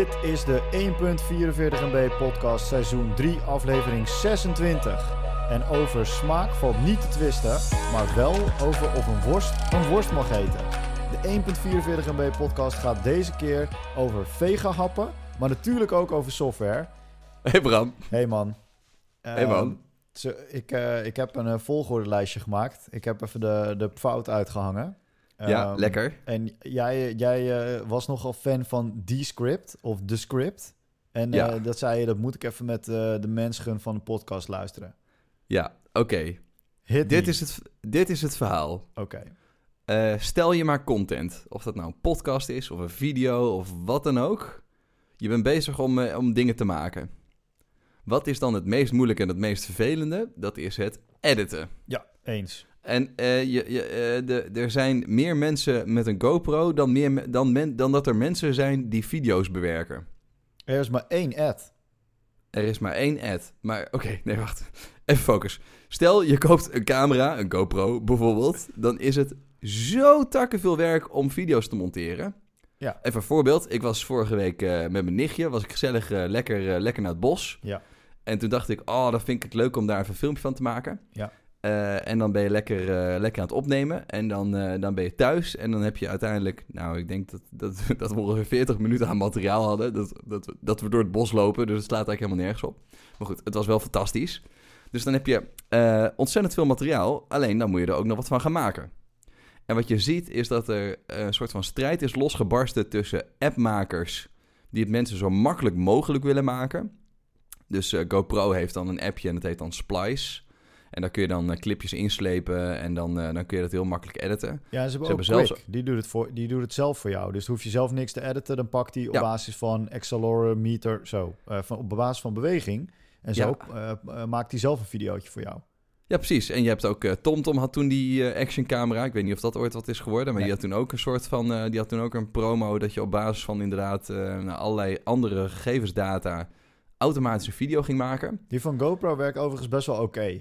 Dit is de 1.44 MB podcast seizoen 3 aflevering 26. En over smaak valt niet te twisten, maar wel over of een worst een worst mag eten. De 1.44 MB podcast gaat deze keer over vega happen, maar natuurlijk ook over software. Hey Bram. Hey man. Hey man. Ehm, ik, eh, ik heb een uh, volgordelijstje gemaakt. Ik heb even de, de fout uitgehangen. Ja, Ehm, lekker. En jij, jij eh, was nogal fan van Descript of The Script. En Ja. eh, dat zei je, dat moet ik even met eh, de mensen van de podcast luisteren. Ja, oké. Dit, is het, dit is het verhaal. Oké. Stel je maar content. Of dat nou een podcast is, of een video, of wat dan ook. Je bent bezig om, om dingen te maken. Wat is dan het meest moeilijke en het meest vervelende? Dat is het editen. Ja, eens. En eh, je, je, eh, de, er zijn meer mensen met een GoPro dan, meer, me- dan, men, dan dat er mensen zijn die video's bewerken. Er is maar één ad. Er is maar één ad. Maar oké, nee, wacht. Even focus. Stel, je koopt een camera, een GoPro bijvoorbeeld. Dan is het zo takkenveel werk om video's te monteren. Ja. Even een voorbeeld. Ik was vorige week eh, met mijn nichtje. Was ik gezellig lekker, lekker naar het bos. Ja. En toen dacht ik, oh, dan vind ik het leuk om daar even een filmpje van te maken. Ja. Eh, en dan ben je lekker, eh, lekker aan het opnemen. En dan, eh, dan ben je thuis. En dan heb je uiteindelijk... Nou, ik denk dat, dat, dat we ongeveer 40 minuten aan materiaal hadden. Dat, dat, dat we door het bos lopen. Dus het slaat eigenlijk helemaal nergens op. Maar goed, het was wel fantastisch. Dus dan heb je ontzettend veel materiaal. Alleen dan moet je er ook nog wat van gaan maken. En wat je ziet is dat er een soort van strijd is losgebarsten tussen appmakers... die het mensen zo makkelijk mogelijk willen maken... Dus GoPro heeft dan een appje en dat heet dan Splice. En daar kun je dan eh, clipjes inslepen en dan, eh, dan kun je dat heel makkelijk editen. Ja, ze hebben Ze ook hebben Quick. zelfs- Die, doet het voor, die doet het zelf voor jou. Dus hoef je zelf niks te editen. Dan pakt hij op Ja. basis van accelerometer, zo. eh, van, op basis van beweging. En zo eh, maakt hij zelf een videootje voor jou. Ja, precies. En je hebt ook TomTom had toen die eh, actioncamera. Ik weet niet of dat ooit wat is geworden, maar Nee. die had toen ook een soort van, die had toen ook een promo dat je op basis van inderdaad nou, allerlei andere gegevensdata automatisch een video ging maken. Die van GoPro werkt overigens best wel oké.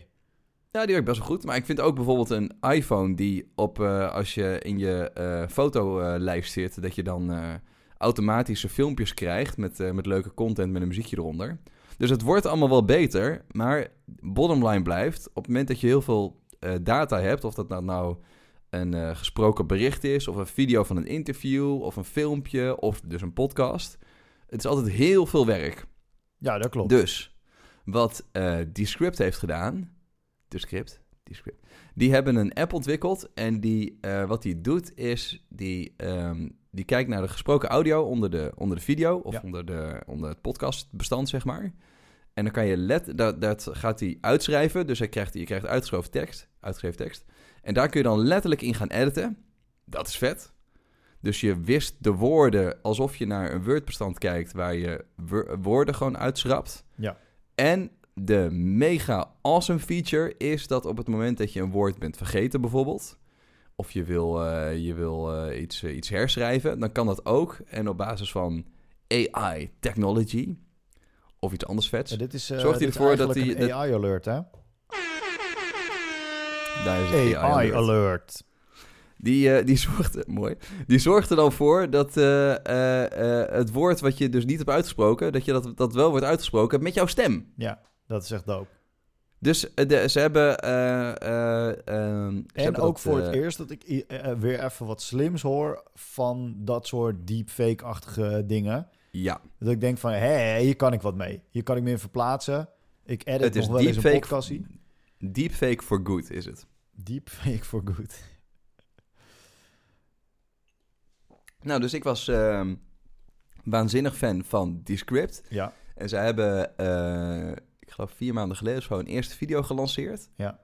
Ja, die werkt best wel goed. Maar ik vind ook bijvoorbeeld een iPhone die op, eh, als je in je eh, fotolijst zit, dat je dan eh, automatische filmpjes krijgt met, eh, met leuke content met een muziekje eronder. Dus het wordt allemaal wel beter, maar bottom line blijft, op het moment dat je heel veel eh, data hebt, of dat nou, nou een eh, gesproken bericht is, of een video van een interview, of een filmpje, of dus een podcast, het is altijd heel veel werk. Ja, dat klopt. Dus wat eh Descript heeft gedaan, Descript, Descript, die hebben een app ontwikkeld en die, eh, wat die doet is, die, ehm, die kijkt naar de gesproken audio onder de, onder de video of Ja. onder, de, onder het podcastbestand, zeg maar. En dan kan je let, dat, dat gaat hij uitschrijven, dus hij krijgt, je krijgt uitgeschreven tekst, uitgeschreven tekst. En daar kun je dan letterlijk in gaan editen. Dat is vet. Dus je wist de woorden alsof je naar een Word-bestand kijkt waar je wo- woorden gewoon uitschrapt. Ja. En de mega awesome feature is dat op het moment dat je een woord bent vergeten bijvoorbeeld, of je wil, eh, je wil eh, iets, eh, iets herschrijven, dan kan dat ook. En op basis van AI technology of iets anders vets, Ja, dit is, Zorgt hij ervoor dat hij- een AI-alert, hè? daar is het AI, alert. AI-alert. Die, die, zorgt, mooi, die zorgt er dan voor dat het woord wat je dus niet hebt uitgesproken, dat je dat, dat wel wordt uitgesproken met jouw stem. Ja, dat is echt dope. Dus eh, de, ze hebben. eh, eh, ehm, ze En hebben ook dat, voor het eerst dat ik weer even wat slims hoor van dat soort deepfake-achtige dingen. Ja, Dat ik denk van, hé, hier kan ik wat mee. Hier kan ik me in verplaatsen. Ik edit het is nog wel eens een podcastie. deepfake for good is het. Deepfake for good. Nou, dus ik was ehm, waanzinnig fan van Descript. Ja, En zij hebben, ik geloof vier maanden geleden zo, een eerste video gelanceerd. ja.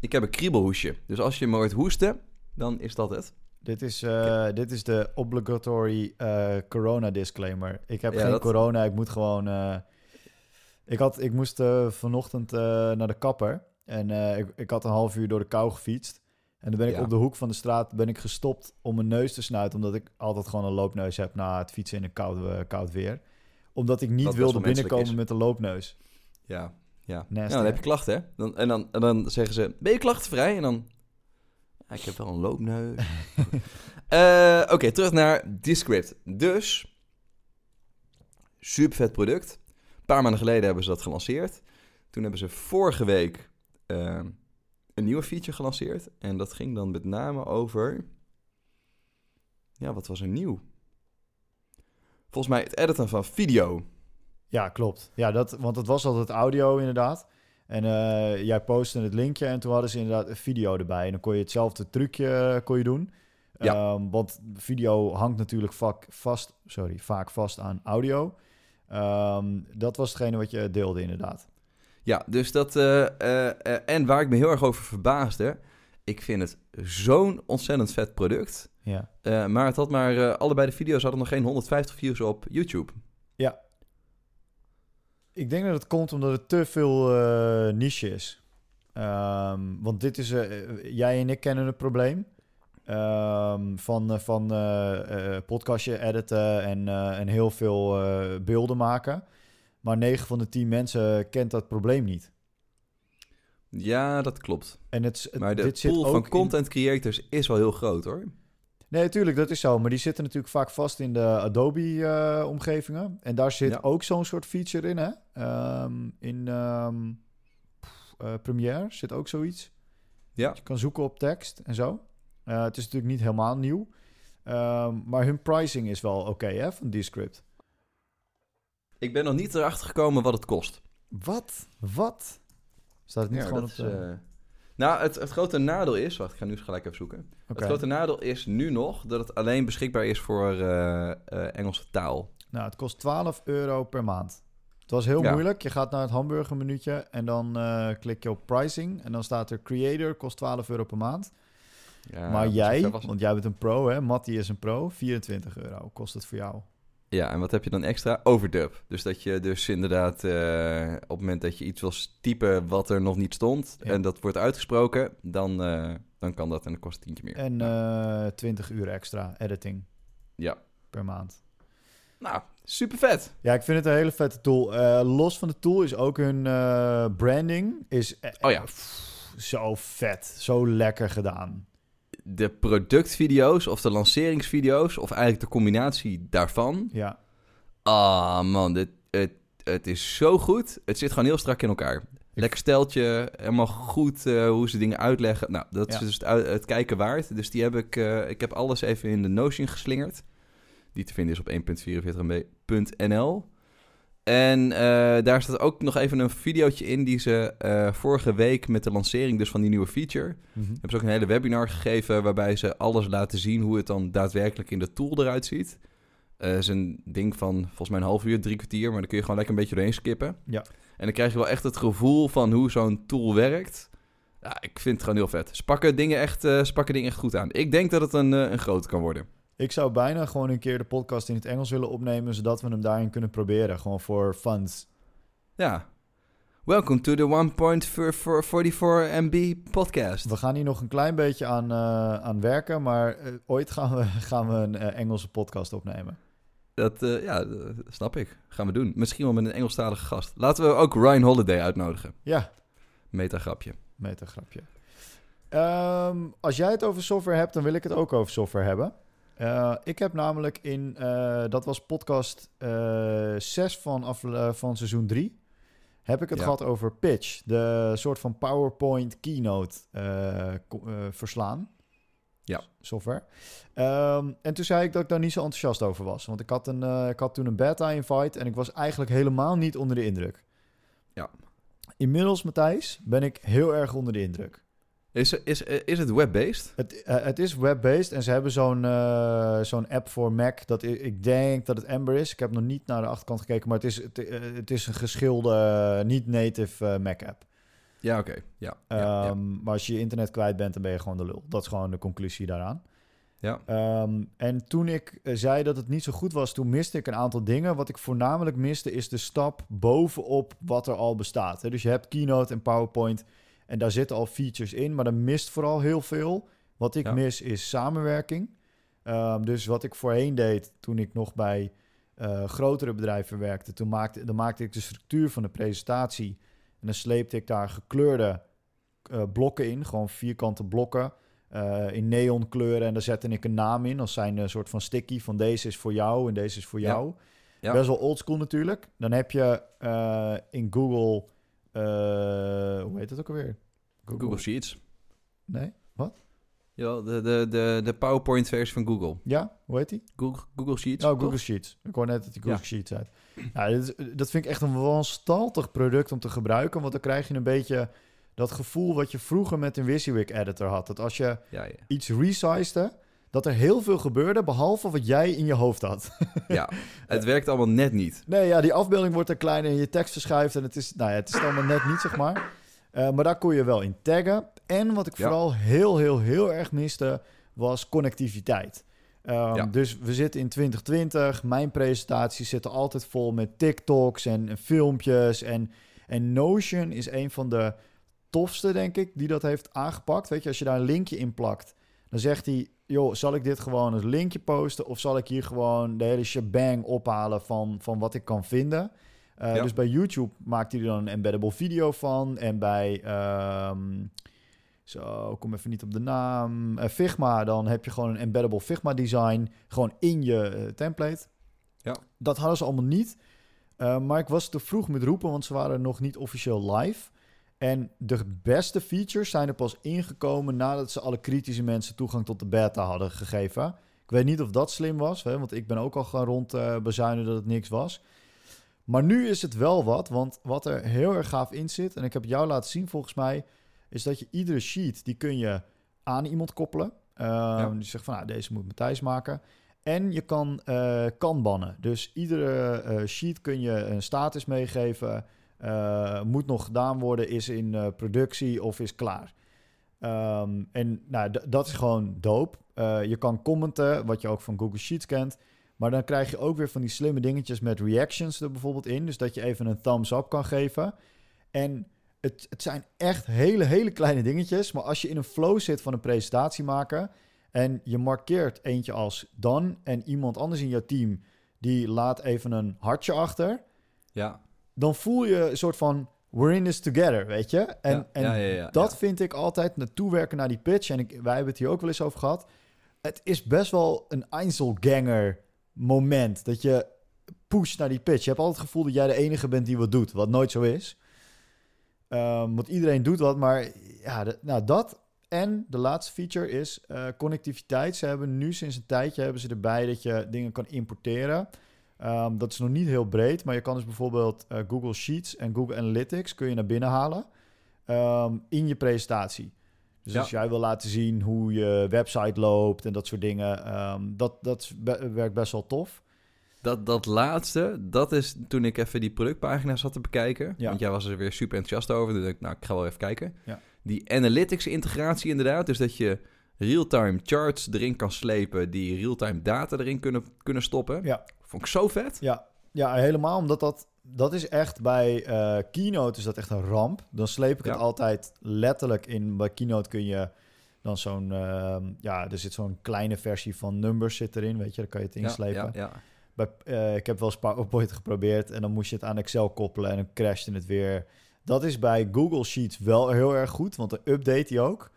Ik heb een kriebelhoesje. Dus als je me hoort hoesten, dan is dat het. Dit is, eh, dit is de obligatory eh, corona disclaimer. Ik heb Ja, geen dat- corona, ik moet gewoon... eh, ik, had, ik moest vanochtend naar de kapper. En ik, ik had een half uur door de kou gefietst. En dan ben ik Ja. op de hoek van de straat ben ik gestopt om mijn neus te snuiten. Omdat ik altijd gewoon een loopneus heb na het fietsen in een koud, eh, koud weer. Omdat ik niet wilde binnenkomen is. met een loopneus. Ja, ja. Nou, dan heb je klachten, hè? Dan, en, dan, en dan zeggen ze, ben je klachtenvrij? En dan, ja, ik heb wel een loopneus. Eh, Oké, terug naar Descript. Dus, super vet product. Een paar maanden geleden hebben ze dat gelanceerd. Toen hebben ze vorige week eh, een nieuwe feature gelanceerd. En dat ging dan met name over... Ja, wat was er nieuw? Volgens mij het editen van video. Ja, klopt. Ja, dat, want het was altijd audio inderdaad. En eh, jij postte het linkje en toen hadden ze inderdaad een video erbij. En dan kon je hetzelfde trucje eh, kon je doen. Ja. Ehm, want video hangt natuurlijk vaak vast, sorry, vaak vast aan audio. Ehm, dat was hetgene wat je deelde inderdaad. Ja, dus dat... eh, en waar ik me heel erg over verbaasde... Ik vind het zo'n ontzettend vet product. Ja. Eh, maar het had maar... eh, allebei de video's hadden nog geen 150 views op YouTube. Ik denk dat het komt omdat het te veel eh, niche is. Ehm, want dit is, jij en ik kennen het probleem. Ehm, van van podcastje editen en, en heel veel beelden maken. Maar 9 van de 10 mensen kent dat probleem niet. Ja, dat klopt. En het, het- Maar de dit zit pool ook van content creators is wel heel groot, hoor. Nee, natuurlijk, dat is zo. Maar die zitten natuurlijk vaak vast in de Adobe-omgevingen. en daar zit Ja. ook zo'n soort feature in, hè? Ehm, in ehm, eh, Premiere zit ook zoiets. Ja. Je kan zoeken op tekst en zo. Eh, het is natuurlijk niet helemaal nieuw. Ehm, maar hun pricing is wel oké, hè, van Descript. Ik ben nog niet erachter gekomen wat het kost. Wat? Wat? Staat het niet Ja, gewoon op is, eh, Nou, het, het grote nadeel is... Wacht, ik ga nu eens gelijk even zoeken. Het grote nadeel is nu nog dat het alleen beschikbaar is voor eh, eh, Engelse taal. Nou, het kost 12 euro per maand. Het was heel Ja. moeilijk. Je gaat naar het hamburgermenuutje en dan klik je op pricing. En dan staat er creator, kost 12 euro per maand. Ja, maar jij, was- want jij bent een pro hè, Mattie is een pro, 24 euro kost het voor jou. Ja, en wat heb je dan extra? Overdub. Dus dat je dus inderdaad eh, op het moment dat je iets wil typen wat er nog niet stond... Ja. en dat wordt uitgesproken, dan, eh, dan kan dat en dan kost het tientje meer. En eh 20 uur extra editing Ja. per maand. Nou, super vet. Ja, ik vind het een hele vette tool. Los van de tool is ook hun branding is Oh ja. pff, zo vet, zo lekker gedaan. De productvideo's of de lanceringsvideo's... of eigenlijk de combinatie daarvan... Ja, Ah man, dit, het, het is zo goed. Het zit gewoon heel strak in elkaar. Lekker steltje, helemaal goed eh, hoe ze dingen uitleggen. Nou, dat is dus het, het kijken waard. Dus die heb ik, eh, ik heb alles even in de Notion geslingerd. Die te vinden is op 1.44mb.nl. En eh, daar staat ook nog even een videootje in die ze eh, vorige week met de lancering dus van die nieuwe feature... Mhm. hebben ze ook een hele webinar gegeven waarbij ze alles laten zien hoe het dan daadwerkelijk in de tool eruit ziet. Eh is een ding van volgens mij een half uur, drie kwartier, maar dan kun je gewoon lekker een beetje doorheen skippen. Ja. En dan krijg je wel echt het gevoel van hoe zo'n tool werkt. Ja, ik vind het gewoon heel vet. Ze pakken dingen echt, ze pakken dingen echt goed aan. Ik denk dat het een, een grote kan worden. Ik zou bijna gewoon een keer de podcast in het Engels willen opnemen, zodat we hem daarin kunnen proberen. Gewoon voor funds. Ja. Welcome to the 1.44 MB podcast. We gaan hier nog een klein beetje aan, eh, aan werken, maar eh, ooit gaan we, gaan we een eh, Engelse podcast opnemen. Dat, ja, dat snap ik. Gaan we doen. Misschien wel met een Engelstalige gast. Laten we ook Ryan Holiday uitnodigen. Ja, Metagrapje. metagrapje. Ehm als jij het over software hebt, dan wil ik het ook over software hebben. Eh, ik heb namelijk in, eh, dat was podcast eh 6 van, afle- van seizoen 3, heb ik het Ja. gehad over Pitch, de soort van PowerPoint keynote verslaan. Ja. Software. Ehm, en toen zei ik dat ik daar niet zo enthousiast over was. Want ik had, een, ik had toen een beta-invite en ik was eigenlijk helemaal niet onder de indruk. Ja. Inmiddels, Matthijs, ben ik heel erg onder de indruk. Is, is, is het web-based? Het, eh, het is web-based en ze hebben zo'n eh, zo'n app voor Mac. Dat ik denk dat het Ember is. Ik heb nog niet naar de achterkant gekeken, maar het is, het, eh, het is een geschilde, eh, niet-native eh, Mac-app. Ja, oké. Ja, ja, ja. Ehm, Maar als je je internet kwijt bent, dan ben je gewoon de lul. Dat is gewoon de conclusie daaraan. Ja. Ehm, en toen ik eh, zei dat het niet zo goed was, toen miste ik een aantal dingen. Wat ik voornamelijk miste, is de stap bovenop wat er al bestaat. Dus je hebt Keynote en PowerPoint en daar zitten al features in, maar er mist vooral heel veel. Wat ik Ja. mis is samenwerking. Ehm, dus wat ik voorheen deed toen ik nog bij eh, grotere bedrijven werkte, toen maakte, dan maakte ik de structuur van de presentatie en dan sleepte ik daar gekleurde eh, blokken in, gewoon vierkante blokken. eh, in neonkleuren. En daar zette ik een naam in als zijn een soort van sticky van deze is voor jou en deze is voor jou. Ja. Best wel oldschool natuurlijk. Dan heb je in Google, hoe heet het ook alweer? Google Sheets. Nee? Ja, de, de, de, de PowerPoint-versie van Google. Ja, hoe heet die? Google, Google Sheets. Oh, toch? Google Sheets. Ik hoor net dat die Google Ja. Sheets uit. Dit is- dat vind ik echt een wanstaltig product om te gebruiken. Want dan krijg je een beetje dat gevoel wat je vroeger met een WYSIWYG editor had. Dat als je Ja, ja. iets resized, dat er heel veel gebeurde, behalve wat jij in je hoofd had. ja, het werkt allemaal net niet. nee, ja, die afbeelding wordt er kleiner en je tekst verschuift en het is, nou ja, het is allemaal net niet, zeg maar. Eh, maar daar kon je wel in taggen. En wat ik Ja. vooral heel, heel, heel erg miste, was connectiviteit. Ehm, Ja. Dus we zitten in 2020. Mijn presentaties zitten altijd vol met TikToks en, en filmpjes. En, en Notion is een van de tofste, denk ik, die dat heeft aangepakt. Weet je, als je daar een linkje in plakt, dan zegt hij... joh, zal ik dit gewoon als linkje posten... of zal ik hier gewoon de hele shebang ophalen van, van wat ik kan vinden... Uh, Ja. Dus bij YouTube maakt hij er dan een embeddable video van. En bij, ehm, zo, ik kom even niet op de naam, Eh, Figma, dan heb je gewoon een embeddable Figma design, gewoon in je eh, template. Ja. Dat hadden ze allemaal niet. Maar ik was te vroeg met roepen, want ze waren nog niet officieel live. En de beste features zijn er pas ingekomen nadat ze alle kritische mensen toegang tot de beta hadden gegeven. Ik weet niet of dat slim was, hè, want ik ben ook al gaan rond uh, bezuinen dat het niks was. Maar nu is het wel wat, want wat er heel erg gaaf in zit, en ik heb jou laten zien volgens mij, is dat je iedere sheet, die kun je aan iemand koppelen. Uh, ja. Die zegt van, nou, deze moet Matthijs maken. En je kan uh, kanbannen. Dus iedere uh, sheet kun je een status meegeven. Uh, moet nog gedaan worden, is in uh, productie of is klaar. Um, en nou, dat is gewoon dope. Uh, je kan commenten, wat je ook van Google Sheets kent. Maar dan krijg je ook weer van die slimme dingetjes met reactions er bijvoorbeeld in. Dus dat je even een thumbs up kan geven. En het, het zijn echt hele, hele kleine dingetjes. Maar als je in een flow zit van een presentatie maken... en je markeert eentje als done... en iemand anders in jouw team die laat even een hartje achter... Ja. Dan voel je een soort van... we're in this together, weet je? En, ja, en ja, ja, dat vind ik altijd naartoe werken naar die pitch. En ik, wij hebben het hier ook wel eens over gehad. Het is best wel een Einzelganger moment. Dat je pusht naar die pitch. Je hebt altijd het gevoel dat jij de enige bent die wat doet. Wat nooit zo is. Um, want iedereen doet wat. Maar ja, de, nou dat. En de laatste feature is uh, connectiviteit. Ze hebben nu sinds een tijdje hebben ze erbij dat je dingen kan importeren. Um, dat is nog niet heel breed, maar je kan dus bijvoorbeeld uh, Google Sheets en Google Analytics kun je naar binnen halen um, in je presentatie. Dus ja. als jij wil laten zien hoe je website loopt en dat soort dingen, um, dat, dat be werkt best wel tof. Dat, dat laatste, dat is toen ik even die productpagina zat te bekijken. Ja. Want jij was er weer super enthousiast over. Dus ik, nou, ik ga wel even kijken. Ja. Die analytics integratie inderdaad. Dus dat je real-time charts erin kan slepen die real-time data erin kunnen, kunnen stoppen. Ja. Vond ik zo vet. Ja, ja helemaal omdat dat, dat is echt bij uh, Keynote is dat echt een ramp. Dan sleep ik ja. het altijd letterlijk in. Bij Keynote kun je dan zo'n, uh, ja, er zit zo'n kleine versie van numbers zit erin, weet je, dan kan je het inslepen. Ja, ja. Bij, uh, ik heb wel eens PowerPoint geprobeerd en dan moest je het aan Excel koppelen en dan crashte het weer. Dat is bij Google Sheets wel heel erg goed, want dan update hij ook.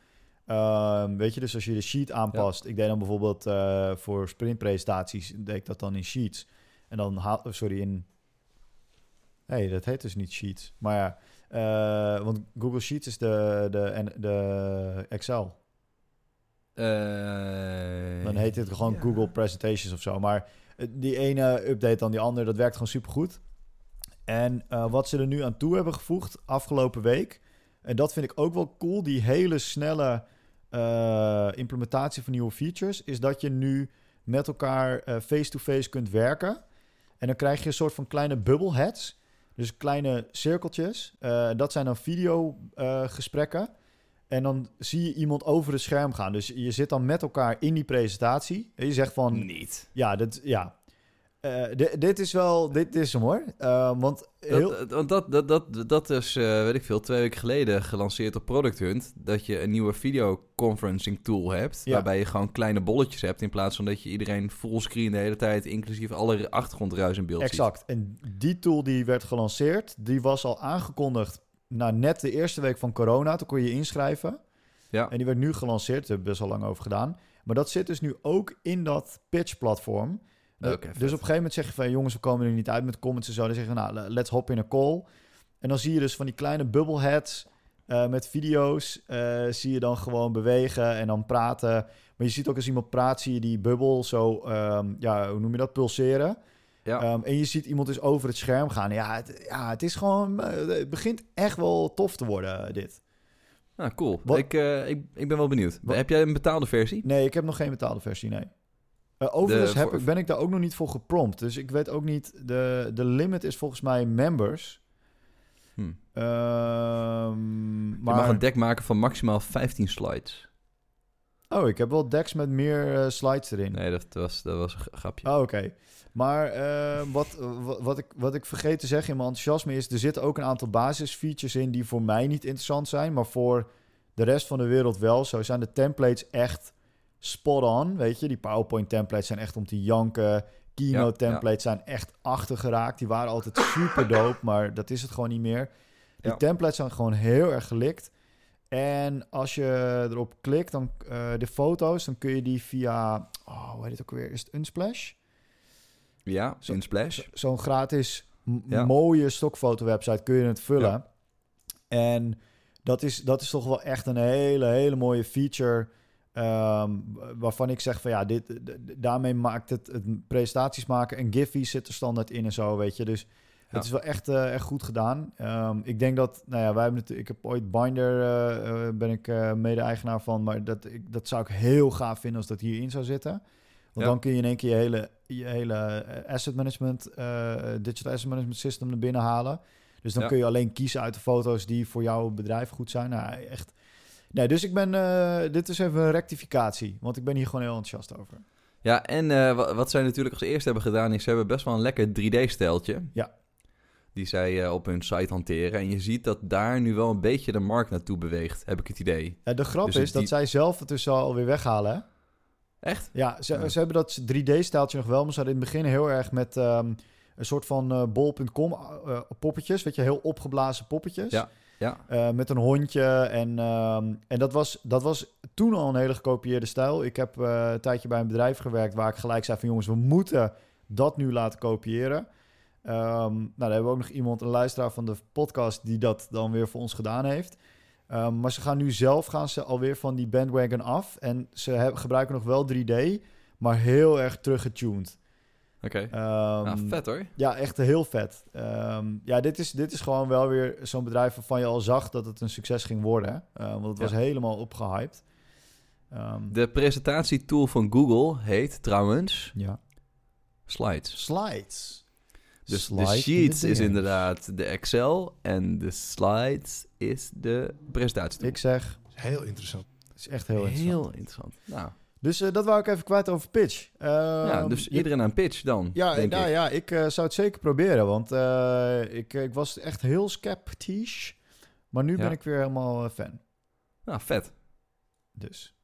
Uh, weet je, dus als je de sheet aanpast. Ja. Ik deed dan bijvoorbeeld uh, voor sprintpresentaties, deed ik dat dan in Sheets. En dan haal, sorry, in... Nee, dat heet dus niet Sheets. Maar ja, uh, want Google Sheets is de, de, de Excel. Uh, dan heet het gewoon. Google Presentations of zo. Maar die ene update dan die andere, dat werkt gewoon supergoed. En uh, wat ze er nu aan toe hebben gevoegd afgelopen week... en dat vind ik ook wel cool, die hele snelle uh, implementatie van nieuwe features... is dat je nu met elkaar uh, face-to-face -face kunt werken. En dan krijg je een soort van kleine bubbleheads. Dus kleine cirkeltjes. Uh, dat zijn dan videogesprekken. en dan zie je iemand over het scherm gaan. Dus je zit dan met elkaar in die presentatie. En je zegt van... Niet. Ja, dat, ja. Uh, dit, is wel... Dit is hem hoor. Uh, want heel... dat, want dat, dat, dat, dat is, uh, weet ik veel, twee weken geleden gelanceerd op Product Hunt. Dat je een nieuwe videoconferencing tool hebt. Ja. Waarbij je gewoon kleine bolletjes hebt. In plaats van dat je iedereen fullscreen de hele tijd, inclusief alle achtergrondruis in beeld exact. ziet. Exact. En die tool die werd gelanceerd, die was al aangekondigd na net de eerste week van corona. Toen kon je je inschrijven. Ja. En die werd nu gelanceerd, daar hebben we best wel lang over gedaan. Maar dat zit dus nu ook in dat pitch-platform. Oké, dus vet. op een gegeven moment zeg je van... jongens, we komen er niet uit met comments en zo. Dan zeggen we, nou, let's hop in een call. En dan zie je dus van die kleine bubbleheads... eh, met video's eh, zie je dan gewoon bewegen en dan praten. Maar je ziet ook als iemand praat, zie je die bubbel zo... ehm, ja, hoe noem je dat? Pulseren. Ja. Ehm, en je ziet iemand dus over het scherm gaan. Ja, het, ja, het is gewoon... eh, het begint echt wel tof te worden, dit. Nou, cool. Wat- Ik, eh, ik, ik ben wel benieuwd. Wat- Heb jij een betaalde versie? Nee, ik heb nog geen betaalde versie, nee. Eh, overigens De- heb, ik- ben ik daar ook nog niet voor geprompt. Dus ik weet ook niet... De, de limit is volgens mij members. Hm. Ehm, Je maar... mag een deck maken van maximaal 15 slides. Oh, ik heb wel decks met meer eh, slides erin. Nee, dat was, dat was een grapje. Oh, oké. Maar eh, wat, wat, wat, ik, wat ik vergeet te zeggen in mijn enthousiasme is... er zitten ook een aantal basisfeatures in die voor mij niet interessant zijn... maar voor de rest van de wereld wel. Zo zijn de templates echt spot on, weet je. Die PowerPoint templates zijn echt om te janken. Keynote Ja, templates zijn echt achtergeraakt. Die waren altijd super dope, maar dat is het gewoon niet meer. Die Ja. templates zijn gewoon heel erg gelikt. En als je erop klikt, dan eh, de foto's, dan kun je die via... Oh, hoe heet het ook weer? Is het Unsplash? Ja, Zo- in Splash. Zo- Zo'n gratis mooie stokfoto-website kun je het vullen. En dat is, dat is toch wel echt een hele, hele mooie feature. Ehm, waarvan ik zeg van ja, dit, daarmee maakt het, het presentaties maken. En Giphy zit er standaard in en zo, weet je. Dus Ja. het is wel echt, eh, echt goed gedaan. Ehm, ik denk dat, nou ja, wij hebben het, ik heb ooit Binder, eh, eh, ben ik mede-eigenaar van. Maar dat, ik, dat zou ik heel gaaf vinden als dat hierin zou zitten. Want Ja. dan kun je in één keer je hele, je hele asset management, digital asset management system er binnen halen. Dus dan Ja. kun je alleen kiezen uit de foto's die voor jouw bedrijf goed zijn. Nou, echt. Nee, dus ik ben, eh, dit is even een rectificatie, want ik ben hier gewoon heel enthousiast over. Ja, en eh, wa- wat zij natuurlijk als eerste hebben gedaan... is ze hebben best wel een lekker 3D-steltje. Ja. Die zij eh, op hun site hanteren. En je ziet dat daar nu wel een beetje de markt naartoe beweegt, heb ik het idee. Ja, de grap Dus is dat zij zelf het dus alweer weghalen. Hè? Echt? Ja, ze, Ja. ze hebben dat 3D-stijltje nog wel, maar ze hadden in het begin heel erg met ehm, een soort van eh, bol.com poppetjes, weet je, heel opgeblazen poppetjes. Ja, ja. Eh, met een hondje en, ehm, en dat, was, dat was toen al een hele gekopieerde stijl. Ik heb eh, een tijdje bij een bedrijf gewerkt waar ik gelijk zei van jongens, we moeten dat nu laten kopiëren. Ehm, nou, daar hebben we ook nog iemand, een luisteraar van de podcast, die dat dan weer voor ons gedaan heeft. Ehm, maar ze gaan nu zelf gaan ze alweer van die bandwagon af. En ze gebruiken nog wel 3D, maar heel erg teruggetuned. Oké. Ehm, nou, vet hoor. ja, echt heel vet. Ehm, ja, dit is, dit is gewoon wel weer zo'n bedrijf waarvan je al zag dat het een succes ging worden. hè. Eh, want het was Ja. helemaal opgehyped. Ehm, De presentatietool van Google heet trouwens ja. Slides. Slides. Dus Slide de in sheets is inderdaad de Excel en de slides is de presentatietool. Ik zeg, Heel interessant. het is echt heel interessant. Heel interessant. Nou, Dus eh, dat wou ik even kwijt over pitch. ja, Ehm, dus iedereen aan pitch dan, Ja, denk nou ik. ja, ik eh, zou het zeker proberen. Want eh, ik, ik was echt heel sceptisch. Maar nu Ja. ben ik weer helemaal fan. Nou, vet. Dus.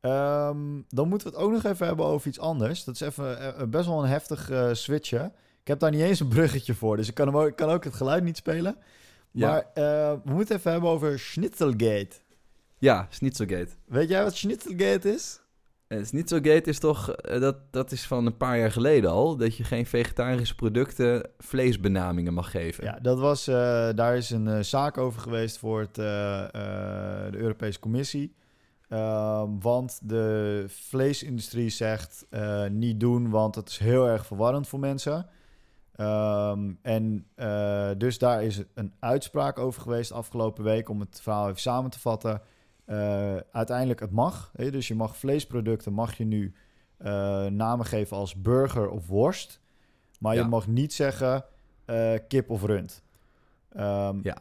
Ehm, dan moeten we het ook nog even hebben over iets anders. Dat is even best wel een heftig switchen. Ik heb daar niet eens een bruggetje voor, dus ik kan, hem ook, ik kan ook het geluid niet spelen. Ja. Maar we moeten even hebben over Schnitzelgate. Ja, Schnitzelgate. Weet jij wat Schnitzelgate is? En Schnitzelgate is toch, eh, dat, dat is van een paar jaar geleden al, dat je geen vegetarische producten vleesbenamingen mag geven. Ja, dat was, eh, daar is een eh, zaak over geweest voor het, eh, eh, de Europese Commissie. Ehm, want de vleesindustrie zegt eh, niet doen, want het is heel erg verwarrend voor mensen. Ehm, en eh, dus daar is een uitspraak over geweest afgelopen week om het verhaal even samen te vatten. Eh, uiteindelijk, het mag. Hè? Dus je mag vleesproducten mag je nu eh, namen geven als burger of worst. Maar Ja. je mag niet zeggen eh, kip of rund. Ehm, Ja.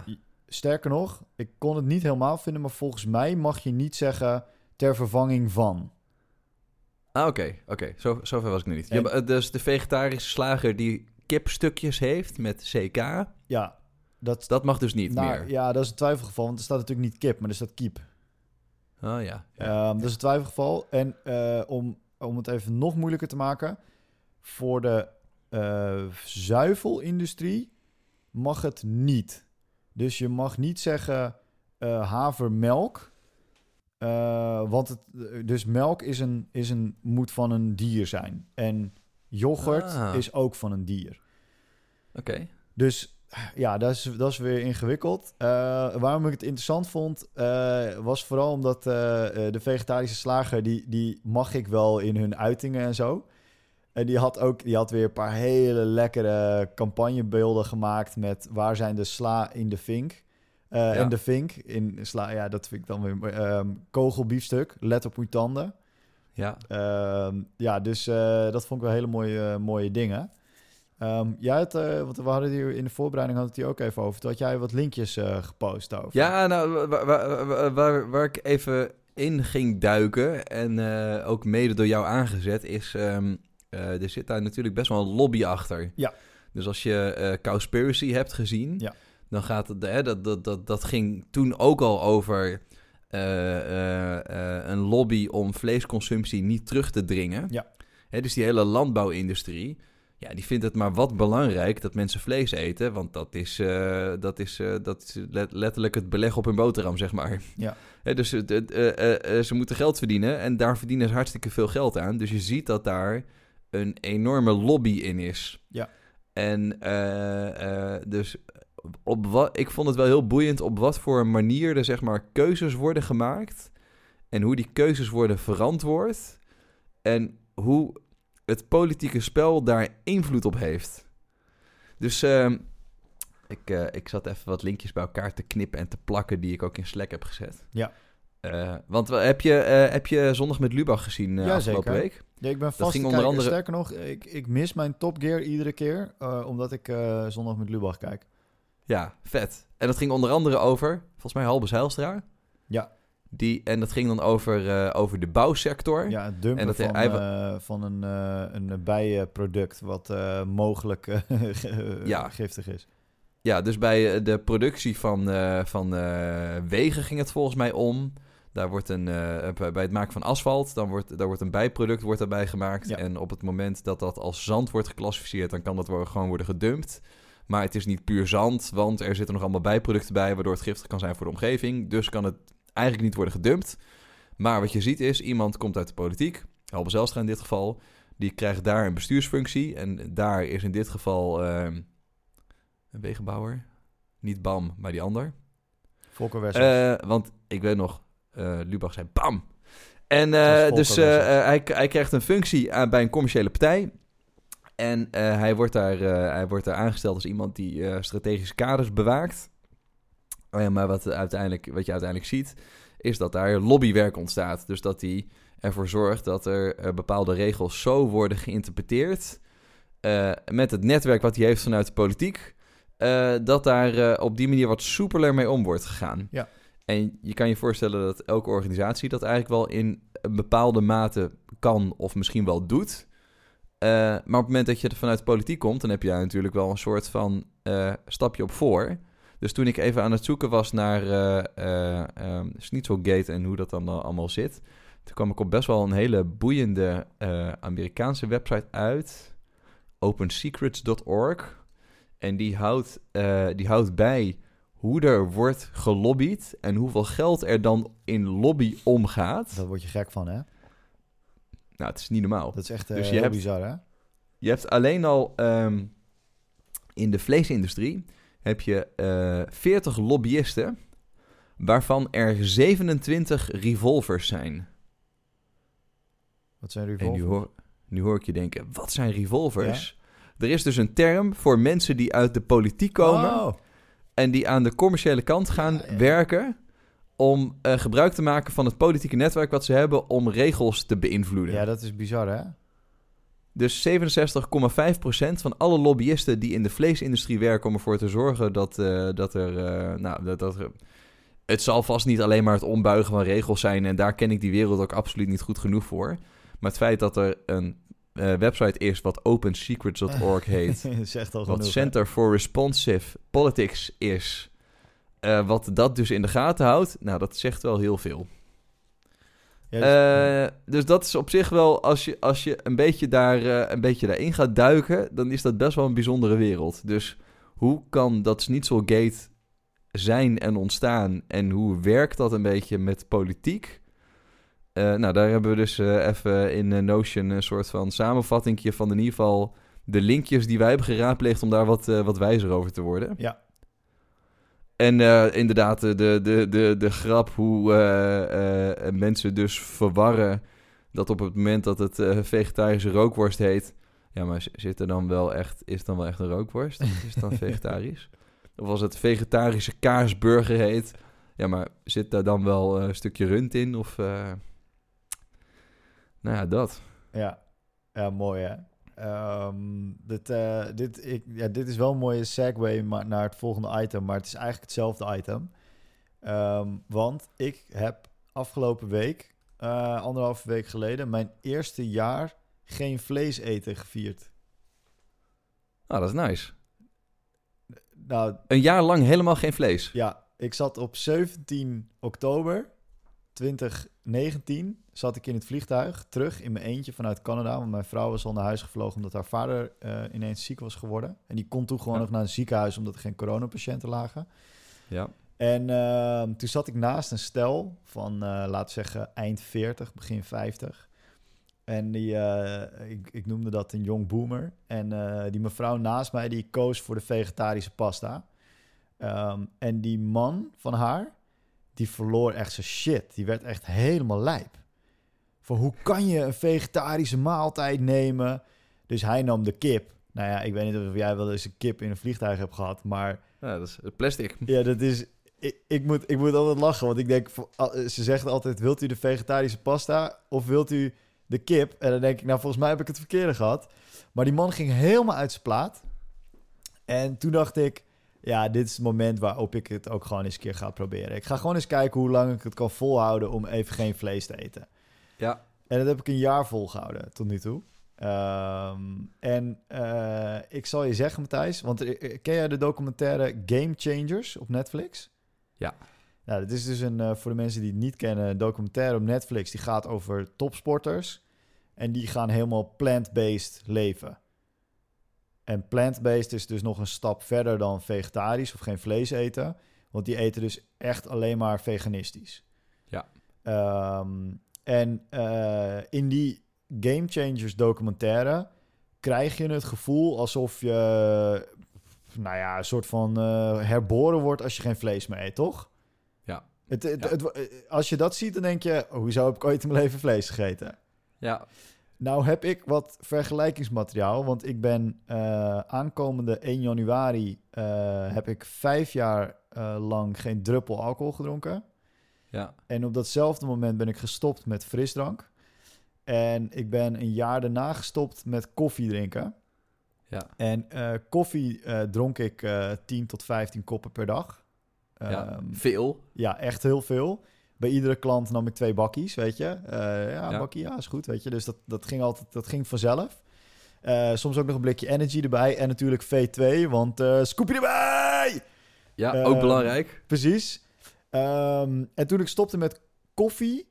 Sterker nog, ik kon het niet helemaal vinden, maar volgens mij mag je niet zeggen ter vervanging van. Ah, oké, oké. Zo, zover was ik nu niet. En- Ja, maar, dus de vegetarische slager die kipstukjes heeft met CK, Ja, dat, dat mag dus niet nou, meer. ja, dat is een twijfelgeval, want er staat natuurlijk niet kip, maar er staat kiep. Oh ja. ja. Dat is een twijfelgeval. En eh, om, om het even nog moeilijker te maken, voor de eh, zuivelindustrie mag het niet. Dus je mag niet zeggen eh, havermelk, want het, dus melk is een, is een, moet van een dier zijn. En yoghurt Ah. is ook van een dier. Oké. Dus ja, dat is, dat is weer ingewikkeld. Eh, waarom ik het interessant vond, eh, was vooral omdat eh, de vegetarische slager, die, die mag ik wel in hun uitingen en zo. En die had ook die had weer een paar hele lekkere campagnebeelden gemaakt met waar zijn de sla in de vink. Ja. En de vink in sla, ja, dat vind ik dan weer ehm, kogelbiefstuk, let op uw tanden. Ja. Ehm, ja, dus dat vond ik wel hele mooie, mooie dingen. Jij had, eh, want we hadden hier in de voorbereiding had het hier ook even over. Toen had jij wat linkjes eh, gepost over. Ja, nou, waar, waar, waar, ik even in ging duiken en eh, ook mede door jou aangezet, is ehm, eh, er zit daar natuurlijk best wel een lobby achter. Ja. Dus als je Cowspiracy hebt gezien, Ja. dan gaat het, hè, dat, dat, dat, dat ging toen ook al over een lobby om vleesconsumptie niet terug te dringen. Ja. Hè, dus die hele landbouwindustrie, ja, die vindt het maar wat belangrijk dat mensen vlees eten. Want dat is, eh, dat is, eh, dat is letterlijk het beleg op hun boterham, zeg maar. Ja. Dus eh, ze moeten geld verdienen en daar verdienen ze hartstikke veel geld aan. Dus je ziet dat daar een enorme lobby in is. Ja. En dus op wat, ik vond het wel heel boeiend op wat voor manier er zeg maar keuzes worden gemaakt. En hoe die keuzes worden verantwoord. En hoe het politieke spel daar invloed op heeft. Dus ehm, ik, eh, ik zat even wat linkjes bij elkaar te knippen en te plakken die ik ook in Slack heb gezet. Ja. Eh, want heb je, eh, heb je Zondag met Lubach gezien Ja, afgelopen zeker. week? Ja, ik ben vast ging te onder andere- Sterker nog, ik, ik mis mijn Top Gear iedere keer, omdat ik zondag met Lubach kijk. Ja, vet. En dat ging onder andere over, volgens mij Halbe Zijlstra. Ja. Die, en dat ging dan over, eh, over de bouwsector. Ja, het dumpen En dat van, hij eh, van een, eh, een bijenproduct wat mogelijk ge- Ja. giftig is. Ja, dus bij de productie van, van wegen ging het volgens mij om. Daar wordt een, bij het maken van asfalt, dan wordt, daar wordt een bijproduct wordt daarbij gemaakt. Ja. En op het moment dat dat als zand wordt geclassificeerd, dan kan dat gewoon worden gedumpt. Maar het is niet puur zand, want er zitten nog allemaal bijproducten bij, waardoor het giftig kan zijn voor de omgeving. Dus kan het eigenlijk niet worden gedumpt. Maar wat je ziet is, iemand komt uit de politiek, Halbe Zijlstra in dit geval, die krijgt daar een bestuursfunctie. En daar is in dit geval ehm, een wegenbouwer. Niet BAM, maar die ander. Volker. Eh, want ik weet nog, eh Lubach zei BAM. En eh, dus hij, hij krijgt een functie aan, bij een commerciële partij. En hij, wordt daar, hij wordt daar aangesteld als iemand die strategische kaders bewaakt. Eh, maar wat, uiteindelijk, wat je uiteindelijk ziet, is dat daar lobbywerk ontstaat. Dus dat hij ervoor zorgt dat er eh, bepaalde regels zo worden geïnterpreteerd. eh, met het netwerk wat hij heeft vanuit de politiek. dat daar op die manier wat soepeler mee om wordt gegaan. Ja. En je kan je voorstellen dat elke organisatie dat eigenlijk wel in een bepaalde mate kan of misschien wel doet. Maar op het moment dat je er vanuit de politiek komt, dan heb je daar natuurlijk wel een soort van stapje op voor. Dus toen ik even aan het zoeken was naar eh eh, ehm, Schnitzelgate en hoe dat dan al- allemaal zit, toen kwam ik op best wel een hele boeiende eh, Amerikaanse website uit, opensecrets.org. En die houdt, eh, die houdt bij hoe er wordt gelobbyd en hoeveel geld er dan in lobby omgaat. Daar word je gek van, hè? Nou, het is niet normaal. Dat is echt eh, Dus je hebt- bizar, hè? Je hebt alleen al ehm, in de vleesindustrie heb je eh 40 lobbyisten, waarvan er 27 revolvers zijn. Wat zijn En revolvers? nu hoor, nu hoor ik je denken, wat zijn revolvers? Er is dus een term voor mensen die uit de politiek komen Oh, en die aan de commerciële kant gaan Ja, ja. werken om eh, gebruik te maken van het politieke netwerk wat ze hebben om regels te beïnvloeden. ja, dat is bizar, hè? Dus 67,5% van alle lobbyisten die in de vleesindustrie werken om ervoor te zorgen dat, eh, dat er. eh, nou, dat, dat er- het zal vast niet alleen maar het ombuigen van regels zijn. En daar ken ik die wereld ook absoluut niet goed genoeg voor. Maar het feit dat er een eh, website is wat opensecrets.org heet. Zegt al wat genoeg. hè? Center for Responsive Politics is. wat dat dus in de gaten houdt. Nou, dat zegt wel heel veel. Ja, dus- Eh, dus dat is op zich wel, als je, als je een, beetje daar, eh, een beetje daarin gaat duiken, dan is dat best wel een bijzondere wereld. Dus hoe kan dat Schnitzelgate zijn en ontstaan en hoe werkt dat een beetje met politiek? Eh, nou, daar hebben we dus even in Notion een soort van samenvatting van in ieder geval de linkjes die wij hebben geraadpleegd om daar wat, wat wijzer over te worden. Ja. En eh, inderdaad, de, de, de, de, grap hoe eh, eh, mensen dus verwarren dat op het moment dat het vegetarische rookworst heet, ja, maar zit er dan wel echt, is het dan wel echt een rookworst? Is het dan vegetarisch? Of als het vegetarische kaarsburger heet, ja, maar zit daar dan wel een stukje rund in? Of, nou ja, dat. Ja, ja mooi hè. Ehm, dit, eh, dit, ik, ja, dit is wel een mooie segue naar het volgende item, maar het is eigenlijk hetzelfde item. Ehm, want ik heb afgelopen week, eh, anderhalve week geleden, mijn eerste jaar geen vlees eten gevierd. Nou, dat is nice. Nou, Een jaar lang helemaal geen vlees. ja, ik zat op 17 oktober 2019 zat ik in het vliegtuig terug in mijn eentje vanuit Canada. Want mijn vrouw was al naar huis gevlogen omdat haar vader eh, ineens ziek was geworden. En die kon toen gewoon Ja. nog naar een ziekenhuis omdat er geen coronapatiënten lagen. Ja. En ehm, toen zat ik naast een stel van, eh laten we zeggen, eind 40, begin 50. En die, eh, ik, ik noemde dat een jong boomer. En die mevrouw naast mij, die koos voor de vegetarische pasta. Ehm, en die man van haar, die verloor echt zijn shit. Die werd echt helemaal lijp. Van hoe kan je een vegetarische maaltijd nemen? Dus hij nam de kip. Nou ja, ik weet niet of jij wel eens een kip in een vliegtuig hebt gehad, maar ja, dat is plastic. ja, dat is. Ik, ik, moet, ik moet altijd lachen, want ik denk, al- ze zegt altijd: wilt u de vegetarische pasta of wilt u de kip? En dan denk ik, nou, volgens mij heb ik het verkeerde gehad. Maar die man ging helemaal uit zijn plaat. En toen dacht ik, ja, dit is het moment waarop ik het ook gewoon eens een keer ga proberen. Ik ga gewoon eens kijken hoe lang ik het kan volhouden om even geen vlees te eten. Ja. En dat heb ik een jaar volgehouden tot nu toe. Ehm, en eh, ik zal je zeggen, Matthijs, want eh, ken jij de documentaire Game Changers op Netflix? Ja. Nou, dit is dus een, eh, voor de mensen die het niet kennen, een documentaire op Netflix. Die gaat over topsporters. En die gaan helemaal plant-based leven. En plant-based is dus nog een stap verder dan vegetarisch of geen vlees eten. Want die eten dus echt alleen maar veganistisch. Ja. Ehm, en eh, in die Game Changers documentaire krijg je het gevoel alsof je, nou ja, een soort van eh, herboren wordt als je geen vlees meer eet, toch? Ja. Het, het, Ja. het- als je dat ziet, dan denk je, hoezo heb ik ooit in mijn leven vlees gegeten? Ja. Nou heb ik wat vergelijkingsmateriaal, want ik ben eh, aankomende 1 januari eh, heb ik vijf jaar eh, lang geen druppel alcohol gedronken. Ja. En op datzelfde moment ben ik gestopt met frisdrank. En ik ben een jaar daarna gestopt met koffie drinken. Ja. En koffie dronk ik eh 10 tot 15 koppen per dag. Ja. Ehm, Veel. ja, echt heel veel. Bij iedere klant nam ik twee bakkies, weet je. Eh, ja, Ja. bakkie, ja, is goed, weet je. Dus dat, dat ging altijd, dat ging vanzelf. Eh, soms ook nog een blikje energy erbij. En natuurlijk V2, want eh scoopje erbij! Ja, ook belangrijk. Precies. Ehm, en toen ik stopte met koffie,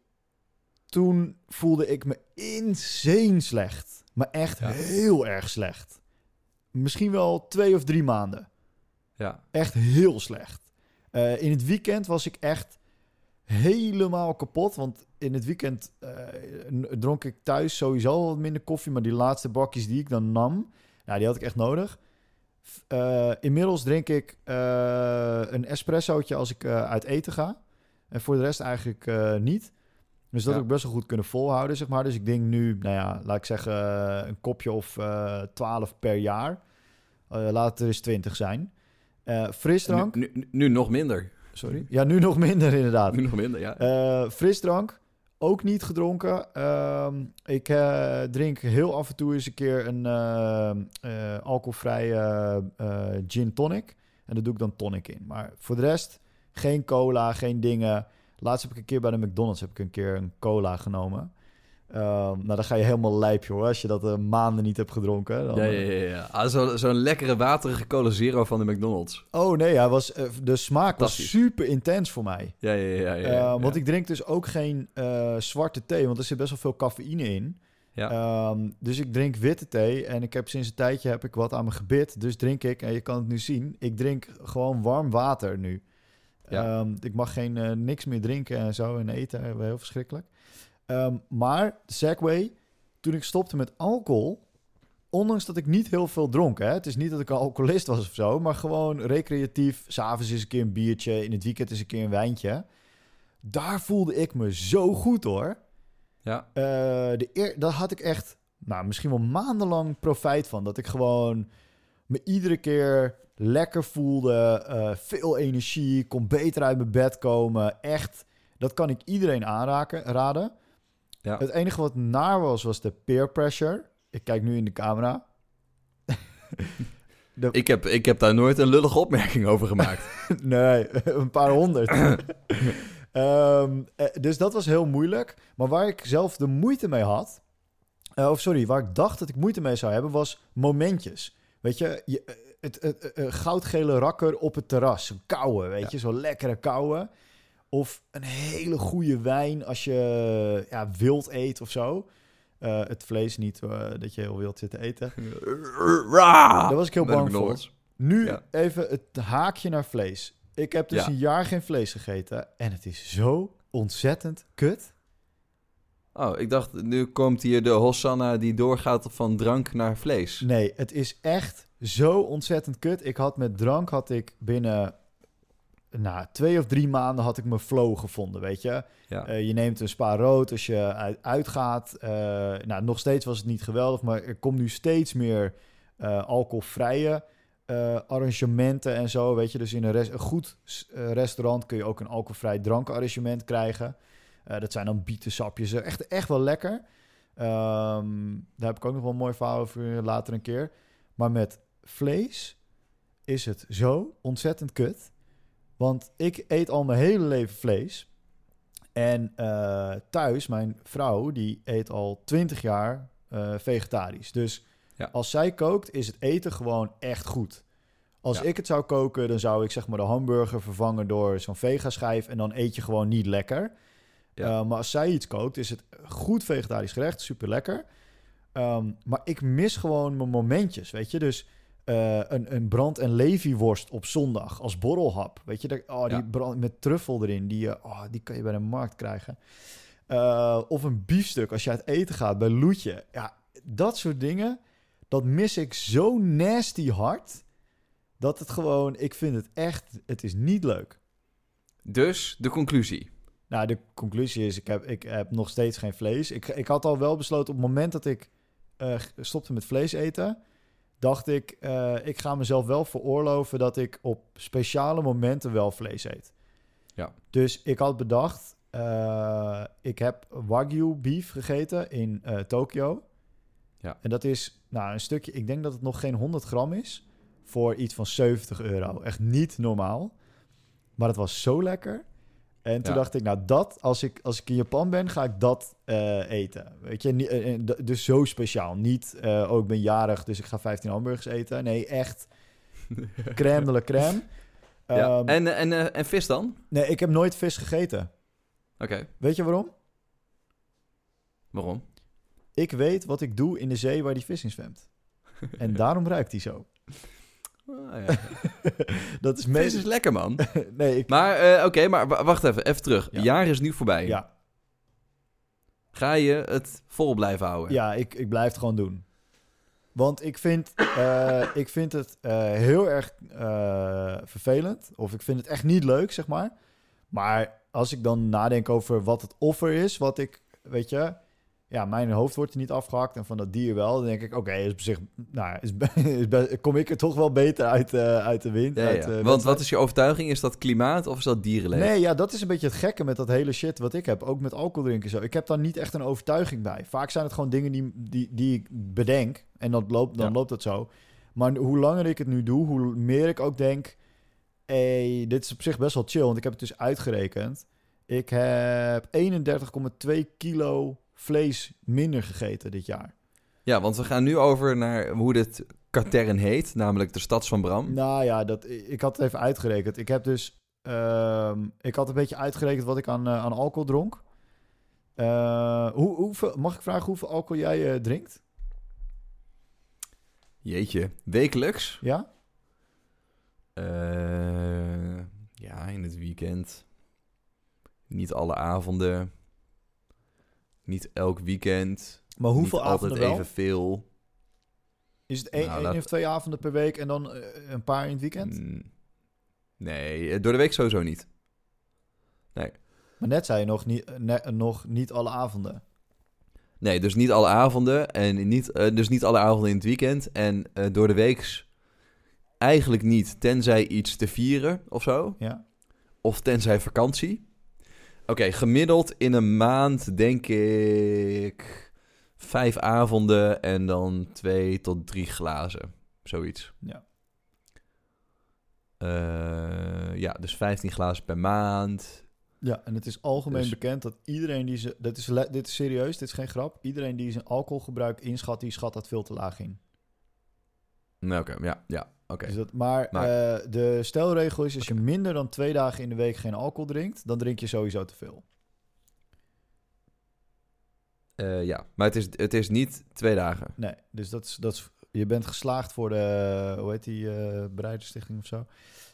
toen voelde ik me insane slecht. Maar echt Ja. heel erg slecht. Misschien wel twee of drie maanden. Ja. Echt heel slecht. In het weekend was ik echt helemaal kapot. Want in het weekend eh, dronk ik thuis sowieso wat minder koffie. Maar die laatste bakjes die ik dan nam, nou, die had ik echt nodig. Eh, inmiddels drink ik eh, een espressootje als ik uit eten ga. En voor de rest eigenlijk niet. Dus dat Ja. heb ik best wel goed kunnen volhouden, zeg maar. Dus ik denk nu, nou ja, laat ik zeggen, een kopje of 12 per jaar. Laat het er eens 20 zijn. Frisdrank. Nu, nu, nu nog minder. Sorry. Ja, nu nog minder inderdaad. Nu nog minder, ja. Eh, frisdrank, ook niet gedronken. Ehm, ik eh, drink heel af en toe eens een keer een eh, alcoholvrije gin tonic. En daar doe ik dan tonic in. Maar voor de rest, geen cola, geen dingen. Laatst heb ik een keer bij de McDonald's heb ik een keer een cola genomen. Ehm, nou, dan ga je helemaal lijp, joh. Als je dat eh, maanden niet hebt gedronken. Dan, Ja, ja, eh, ja. ja. Ah, zo- Zo'n lekkere waterige cola zero van de McDonald's. Oh nee, hij was, eh, de smaak was super intens voor mij. Ja, ja, ja. ja, ja, Eh, ja. Want ik drink dus ook geen zwarte thee, want er zit best wel veel cafeïne in. Ja. Ehm, dus ik drink witte thee en ik heb sinds een tijdje heb ik wat aan mijn gebit. Dus drink ik, en je kan het nu zien, ik drink gewoon warm water nu. Ja. Ehm, ik mag geen niks meer drinken en zo en eten, heel verschrikkelijk. Ehm, maar, de Segway, toen ik stopte met alcohol... Ondanks dat ik niet heel veel dronk, hè. Het is niet dat ik een alcoholist was of zo... maar gewoon recreatief. S'avonds is een keer een biertje, in het weekend is een keer een wijntje. Daar voelde ik me zo goed, hoor. Ja. Eh, de eer, daar had ik echt, nou, misschien wel maandenlang profijt van. Dat ik gewoon me iedere keer lekker voelde, eh, veel energie, kon beter uit mijn bed komen. Echt, dat kan ik iedereen aanraken, raden. Ja. Het enige wat naar was, was de peer pressure. Ik kijk nu in de camera. De- Ik heb, ik heb daar nooit een lullige opmerking over gemaakt. nee, een paar honderd. Ehm, eh, dus dat was heel moeilijk. Maar waar ik zelf de moeite mee had... eh, of sorry, waar ik dacht dat ik moeite mee zou hebben... was momentjes. Weet je, je eh, het, het, het, goudgele rakker op het terras. Kouwe, weet Ja. je, zo'n lekkere kouwe. Of een hele goede wijn als je ja, wild eet of zo. Eh, het vlees niet, eh, dat je heel wild zit te eten. Daar was ik heel bang voor. Nu Ja. even het haakje naar vlees. Ik heb dus Ja. een jaar geen vlees gegeten en het is zo ontzettend kut. Oh, ik dacht, nu komt hier de Hosanna die doorgaat van drank naar vlees. Nee, het is echt zo ontzettend kut. Ik had met drank had ik binnen nou, twee of drie maanden had ik mijn flow gevonden, weet je. Ja. Eh, je neemt een spa rood als je uit, uitgaat. Eh, nou, nog steeds was het niet geweldig, maar er komt nu steeds meer eh, alcoholvrije arrangementen en zo, weet je. Dus in een, res- een goed restaurant kun je ook een alcoholvrij drankarrangement krijgen. Dat zijn dan bietensapjes, echt, echt wel lekker. Ehm, daar heb ik ook nog wel een mooi verhaal over later een keer. Maar met vlees is het zo ontzettend kut. Want ik eet al mijn hele leven vlees. En eh, thuis, mijn vrouw, die eet al 20 jaar eh, vegetarisch. Dus Ja. als zij kookt, is het eten gewoon echt goed. Als Ja. ik het zou koken, dan zou ik zeg maar de hamburger vervangen door zo'n vegaschijf. En dan eet je gewoon niet lekker. Ja. Eh, maar als zij iets kookt, is het goed vegetarisch gerecht, super lekker. Ehm, maar ik mis gewoon mijn momentjes, weet je. Dus eh, een, een brand- en levyworst op zondag als borrelhap. Weet je, dat, oh, die Ja. brand, met truffel erin, die, eh, oh, die kan je bij de markt krijgen. Eh, of een biefstuk als je uit eten gaat bij Loetje. Ja, dat soort dingen, dat mis ik zo nasty hard... dat het gewoon, ik vind het echt, het is niet leuk. Dus, de conclusie. Nou, de conclusie is, ik heb, ik heb nog steeds geen vlees. Ik, ik had al wel besloten op het moment dat ik stopte met vlees eten... dacht ik, eh, ik ga mezelf wel veroorloven dat ik op speciale momenten wel vlees eet. Ja. Dus ik had bedacht, eh, ik heb Wagyu beef gegeten in eh Tokio. Ja. En dat is nou, een stukje, ik denk dat het nog geen 100 gram is... voor iets van 70 euro. Echt niet normaal. Maar het was zo lekker... En toen Ja. dacht ik, nou dat, als ik, als ik in Japan ben, ga ik dat eh, eten. Weet je, niet, eh, eh, dus zo speciaal. Niet, eh, oh ik ben jarig, dus ik ga 15 hamburgers eten. Nee, echt crème de la crème. ja. Ehm, En, en, en vis dan? Nee, ik heb nooit vis gegeten. Oké, Weet je waarom? waarom? Ik weet wat ik doe in de zee waar die vis in zwemt. En daarom ruikt hij zo. Ah, ja. dat is Vis meest... is lekker, man. nee, ik... Maar, eh, oké, maar wa- wacht even, even terug. Ja. Jaar is nu voorbij. Ja, Ga je het vol blijven houden? ja ik, ik blijf het gewoon doen. Want ik vind, eh, ik vind het eh, heel erg vervelend. Of ik vind het echt niet leuk, zeg maar. Maar als ik dan nadenk over wat het offer is, wat ik, weet je... Ja, mijn hoofd wordt er niet afgehakt en van dat dier wel. Dan denk ik, oké, is op zich... Nou, is, is kom ik er toch wel beter uit, eh, uit de wind. Ja, uit, ja. eh, Want wat is je overtuiging? Is dat klimaat of is dat dierenleven? Nee, ja, dat is een beetje het gekke met dat hele shit wat ik heb. Ook met alcohol drinken zo. Ik heb daar niet echt een overtuiging bij. Vaak zijn het gewoon dingen die, die, die ik bedenk. En dat loopt, dan Ja. loopt het zo. Maar hoe langer ik het nu doe, hoe meer ik ook denk... Hey, dit is op zich best wel chill, want ik heb het dus uitgerekend. Ik heb 31,2 kilo vlees minder gegeten dit jaar. Ja, want we gaan nu over naar hoe dit katern heet, namelijk de Stads van Bram. Nou ja, dat, ik had het even uitgerekend. Ik heb dus... ehm, ik had een beetje uitgerekend wat ik aan, eh, aan alcohol dronk. Eh, hoe, hoeveel, mag ik vragen hoeveel alcohol jij eh, drinkt? Jeetje, wekelijks? Ja? Ja, in het weekend. Niet alle avonden. Niet elk weekend. Maar hoeveel niet altijd avonden wel? evenveel. Is het één, Nou, één laat- of twee avonden per week en dan eh, een paar in het weekend? Mm, Nee, eh, door de week sowieso niet. Maar net zei je nog niet, eh, ne- nog niet alle avonden. Nee, dus niet alle avonden. En niet, dus niet alle avonden in het weekend. En door de week eigenlijk niet, tenzij iets te vieren of zo. Ja. Of tenzij vakantie. Oké, gemiddeld in een maand denk ik vijf avonden en dan twee tot drie glazen. Zoiets. Ja. Eh, ja, dus 15 glazen per maand. Ja, en het is algemeen Dus- bekend dat iedereen die ze... Dat is, dit is serieus, dit is geen grap. Iedereen die zijn alcoholgebruik inschat, die schat dat veel te laag in. Nou, Oké, ja, ja, oké. Dus maar Maar- eh, de stelregel is, als je minder dan twee dagen in de week geen alcohol drinkt, dan drink je sowieso te veel. Eh, ja, maar het is, het is niet twee dagen. Nee, dus dat is, dat is, je bent geslaagd voor de, hoe heet die, Bereiderstichting of zo.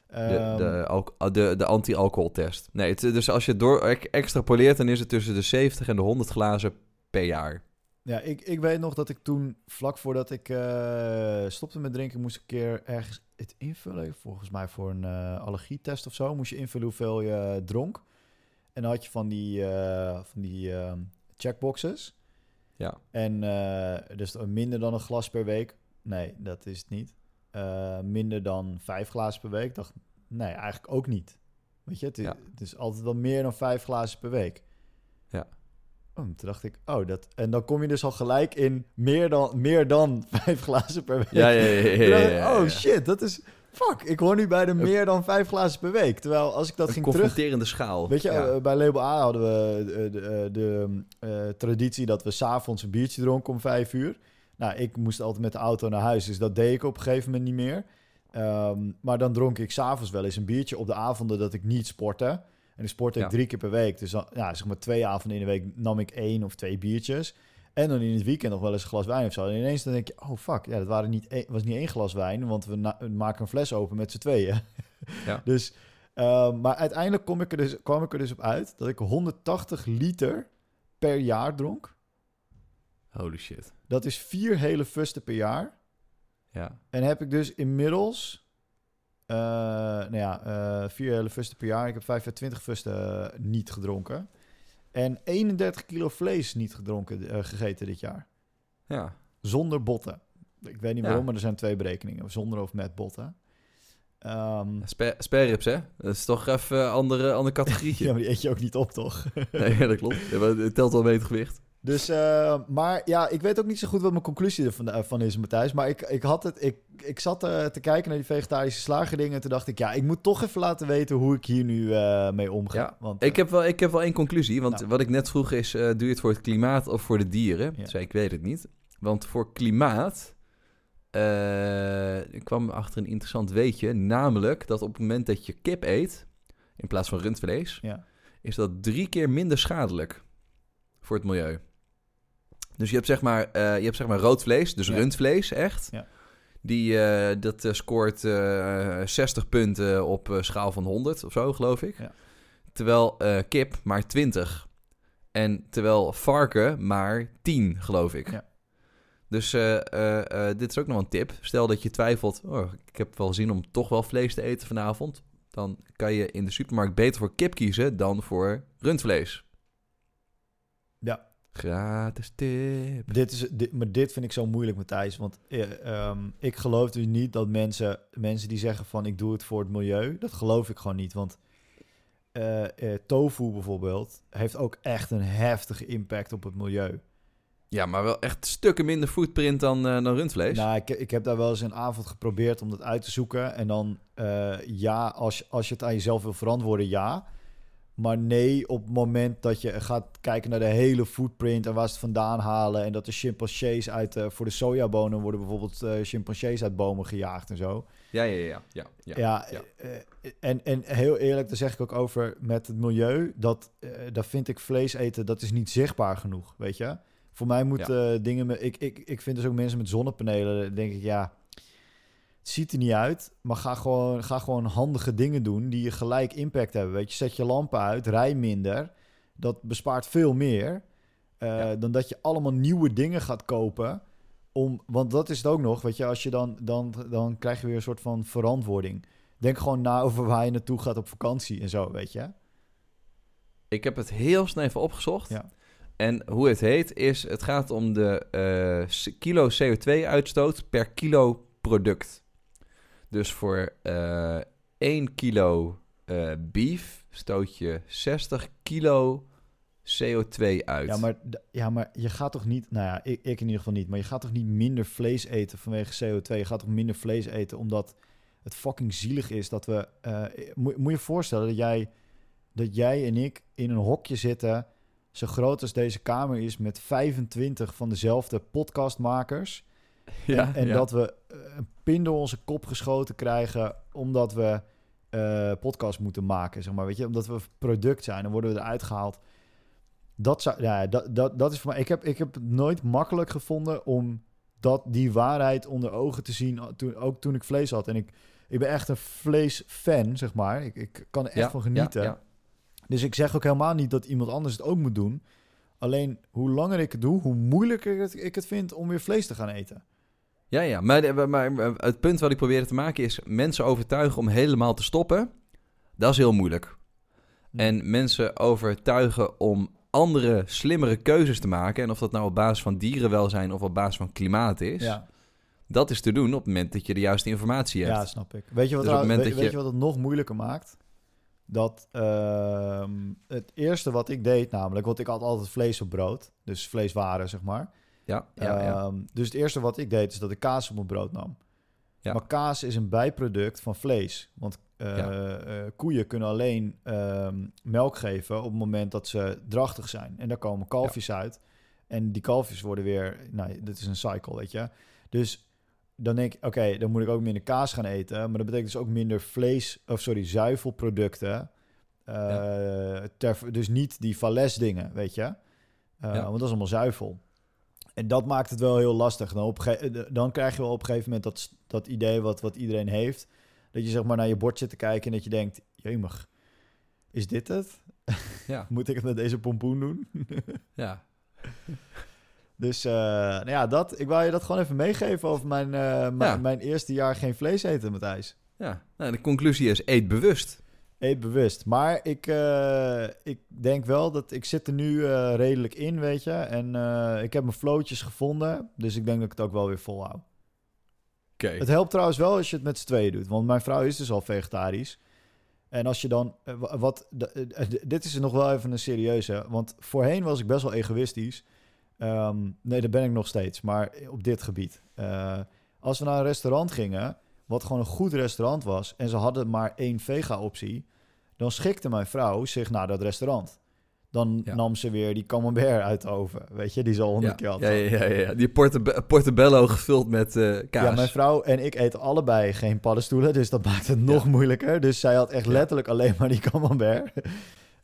De, Ehm, de, ah, de, de anti-alcoholtest. Nee, het, dus als je door ex- extrapoleert, dan is het tussen de 70 en de 100 glazen per jaar. Ja, ik, ik weet nog dat ik toen, vlak voordat ik eh, stopte met drinken, moest ik een keer ergens het invullen. Volgens mij voor een eh, allergietest of zo. Moest je invullen hoeveel je dronk. En dan had je van die, eh, van die ehm, checkboxes. Ja. En dus minder dan een glas per week. Nee, dat is het niet. Minder dan vijf glazen per week. Dacht, nee, eigenlijk ook niet. Weet je, het is, Ja. het is altijd wel meer dan vijf glazen per week. Oh, toen dacht ik, oh, dat... En dan kom je dus al gelijk in meer dan, meer dan vijf glazen per week. Ja, ja, ja. ja, oh shit, dat is... Fuck, ik hoor nu bij de meer dan vijf glazen per week. Terwijl als ik dat Een ging terug... confronterende schaal. Weet je, eh, bij Label A hadden we eh, de, eh, de, eh, traditie dat we s'avonds een biertje dronken om vijf uur. Nou, ik moest altijd met de auto naar huis, dus dat deed ik op een gegeven moment niet meer. Ehm, maar dan dronk ik s'avonds wel eens een biertje op de avonden dat ik niet sportte. En dan sportte ik Ja. drie keer per week. Dus dan, ja, zeg maar twee avonden in de week nam ik één of twee biertjes. En dan in het weekend nog wel eens een glas wijn of zo. En ineens dan denk je, oh fuck, ja, dat waren niet één- was niet één glas wijn, want we, na- we maken een fles open met z'n tweeën. Ja. Dus, ehm, maar uiteindelijk kom ik er dus, kwam ik er dus op uit dat ik 180 liter per jaar dronk. Holy shit. Dat is vier hele fusten per jaar. Ja. En heb ik dus inmiddels, eh, nou ja, eh, vier hele fusten per jaar. Ik heb 25 fusten eh, niet gedronken. En 31 kilo vlees niet gedronken, gegeten dit jaar. Ja. Zonder botten. Ik weet niet Ja. waarom, maar er zijn twee berekeningen. Zonder of met botten. Ehm, Spe- Spareribs, hè? Dat is toch even een andere, andere categorietje. ja, maar die eet je ook niet op, toch? Nee, dat klopt. Ja, maar Het telt wel mee het gewicht. Dus, eh, maar ja, ik weet ook niet zo goed wat mijn conclusie ervan eh, van is, Matthijs. Maar ik, ik, had het, ik, ik zat eh, te kijken naar die vegetarische slagerdingen. En toen dacht ik, ja, ik moet toch even laten weten hoe ik hier nu mee omga. Ja, Want, Ik heb wel, ik heb wel één conclusie. Want Nou. wat ik net vroeg is, doe je het voor het klimaat of voor de dieren? Ja. Ik, weet het niet. Want voor klimaat ik kwam achter een interessant weetje. Namelijk dat op het moment dat je kip eet, in plaats van rundvlees, Ja. is dat drie keer minder schadelijk voor het milieu. Dus je hebt zeg maar, eh, je hebt zeg maar rood vlees, dus Ja. rundvlees echt. Ja. Die, eh, dat eh, scoort eh 60 punten op schaal van 100 of zo, geloof ik. Ja. Terwijl kip maar 20. En terwijl varken maar 10, geloof ik. Ja. Dus dit is ook nog een tip. Stel dat je twijfelt, oh, ik heb wel zin om toch wel vlees te eten vanavond. Dan kan je in de supermarkt beter voor kip kiezen dan voor rundvlees. Ja. Gratis tip. Dit is, dit, maar dit vind ik zo moeilijk, Matthijs. Want eh, ehm, ik geloof dus niet dat mensen, mensen die zeggen van ik doe het voor het milieu, dat geloof ik gewoon niet. Want eh, eh, tofu bijvoorbeeld heeft ook echt een heftige impact op het milieu. Ja, maar wel echt stukken minder footprint dan, dan rundvlees. Nou, ik, ik heb daar wel eens een avond geprobeerd om dat uit te zoeken. En dan, ja, als, als je het aan jezelf wil verantwoorden, ja. Maar nee, op het moment dat je gaat kijken naar de hele footprint en waar ze het vandaan halen. En dat de chimpansees uit, eh, voor de sojabonen worden bijvoorbeeld eh, chimpansees uit bomen gejaagd en zo. Ja, ja, ja. ja, ja, Ja, ja. eh, en, en heel eerlijk, daar zeg ik ook over met het milieu. Dat, daar vind ik vlees eten, dat is niet zichtbaar genoeg, weet je. Voor mij moet eh, dingen... Met, ik, ik, ik vind dus ook mensen met zonnepanelen, denk ik, ja... Ziet er niet uit, maar ga gewoon, ga gewoon handige dingen doen die je gelijk impact hebben. Weet je, zet je lampen uit, rij minder. Dat bespaart veel meer. eh, Ja. dan dat je allemaal nieuwe dingen gaat kopen. Om, want dat is het ook nog, weet je, als je dan, dan, dan krijg je weer een soort van verantwoording. Denk gewoon na over waar je naartoe gaat op vakantie en zo, weet je. Ik heb het heel snel even opgezocht. Ja. En hoe het heet is, het gaat om de eh, kilo CO2-uitstoot per kilo product. Dus voor eh 1 kilo eh, beef stoot je 60 kilo CO2 uit. Ja maar, ja, maar je gaat toch niet, nou ja, ik, ik in ieder geval niet, maar je gaat toch niet minder vlees eten vanwege CO2? Je gaat toch minder vlees eten omdat het fucking zielig is dat we. eh, moet, moet je je voorstellen dat jij, dat jij en ik in een hokje zitten, zo groot als deze kamer is, met 25 van dezelfde podcastmakers. Ja, en en ja. dat we eh, een pin door onze kop geschoten krijgen omdat we eh podcast moeten maken, zeg maar. Weet je, omdat we product zijn, dan worden we eruit gehaald. Dat, zou, ja, dat, dat, dat is voor mij. Ik heb, ik heb het nooit makkelijk gevonden om dat, die waarheid onder ogen te zien. Toen, ook toen ik vlees had. En ik, ik ben echt een vleesfan, zeg maar. Ik, ik kan er echt Ja, van genieten. Ja. Dus ik zeg ook helemaal niet dat iemand anders het ook moet doen. Alleen hoe langer ik het doe, hoe moeilijker ik het vind om weer vlees te gaan eten. Ja, ja. Maar, maar, het punt wat ik probeerde te maken is... mensen overtuigen om helemaal te stoppen. Dat is heel moeilijk. En mensen overtuigen om andere, slimmere keuzes te maken... en of dat nou op basis van dierenwelzijn of op basis van klimaat is... ja, dat is te doen op het moment dat je de juiste informatie hebt. ja, snap ik. Weet je wat, Dus moment weet, dat weet je- je wat het nog moeilijker maakt? Dat ehm, het eerste wat ik deed namelijk... want ik had altijd vlees op brood. Dus vleeswaren, zeg maar. Ja, ja, ja. Ehm, dus het eerste wat ik deed is dat ik kaas op mijn brood nam. Ja. Maar kaas is een bijproduct van vlees. Want eh, Ja. eh, koeien kunnen alleen ehm, melk geven op het moment dat ze drachtig zijn. En daar komen kalfjes uit. En die kalfjes worden weer... Nou, dit is een cycle, weet je. Dus dan denk ik, oké, dan moet ik ook minder kaas gaan eten. Maar dat betekent dus ook minder vlees... Of sorry, zuivelproducten. Eh, ter, dus niet die vales dingen, weet je. Want dat is allemaal zuivel. En dat maakt het wel heel lastig. Dan, op dan krijg je wel op een gegeven moment dat, dat idee wat, wat iedereen heeft. Dat je zeg maar naar je bord zit te kijken en dat je denkt... Jemig, is dit het? Ja. Moet ik het met deze pompoen doen? ja. dus eh, nou ja, dat, ik wou je dat gewoon even meegeven over mijn, Ja. mijn eerste jaar geen vlees eten, Matthijs. ja. Nou, de conclusie is, eet bewust. Eet bewust. Maar ik, eh, ik denk wel dat ik zit er nu eh, redelijk in, weet je. En eh, ik heb mijn flootjes gevonden. Dus ik denk dat ik het ook wel weer volhoud. Oké. Het helpt trouwens wel als je het met z'n tweeën doet. Want mijn vrouw is dus al vegetarisch. En als je dan... wa- wat, dit is nog wel even een serieuze. Want voorheen was ik best wel egoïstisch. Ehm, nee, dat ben ik nog steeds. Maar op dit gebied. Als we naar een restaurant gingen... Wat gewoon een goed restaurant was... En ze hadden maar één vega-optie... Dan schikte mijn vrouw zich naar dat restaurant. Dan Ja. nam ze weer die camembert uit de oven. Weet je, die ze al honderd keer ja, had. ja, ja, ja, ja. Die portebe- portobello gevuld met eh, kaas. Ja, mijn vrouw en ik eten allebei geen paddenstoelen, dus dat maakt het nog moeilijker. Dus zij had echt letterlijk alleen maar die camembert.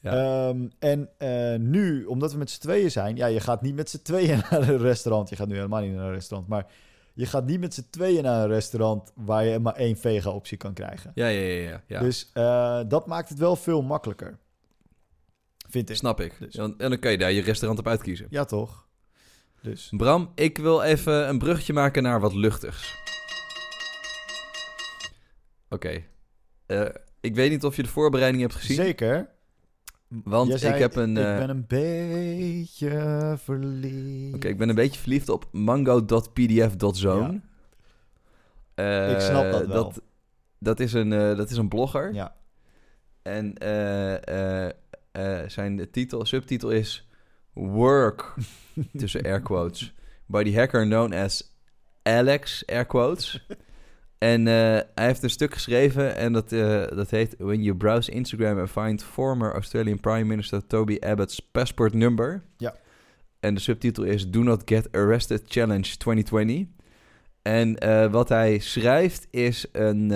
Ja. Ehm, en eh, nu, omdat we met z'n tweeën zijn, ja, je gaat niet met z'n tweeën naar een restaurant. Je gaat nu helemaal niet naar een restaurant, maar je gaat niet met z'n tweeën naar een restaurant waar je maar één vega-optie kan krijgen. Ja, ja, ja. ja, ja. Dus eh, dat maakt het wel veel makkelijker. Vind ik. Snap ik. Dus. En en dan kan je daar je restaurant op uitkiezen. Ja, toch? Dus. Bram, ik wil even een bruggetje maken naar wat luchtigs. Oké. Eh, ik weet niet of je de voorbereiding hebt gezien. Zeker. Want zei, ik heb een... Ik eh, ben een beetje verliefd. Oké, ik ben een beetje verliefd op mango.pdf.zone. Eh, Ik snap dat wel. Dat, dat, is, een, eh, dat is een blogger. Ja. En eh, eh, eh, zijn titel, subtitel is Work, tussen air quotes, by the hacker known as Alex, air quotes. En eh, hij heeft een stuk geschreven en dat, eh, dat heet When you browse Instagram and find former Australian Prime Minister Toby Abbott's passport number. Ja. En de subtitel is Do Not Get Arrested Challenge 2020. En eh, wat hij schrijft is een,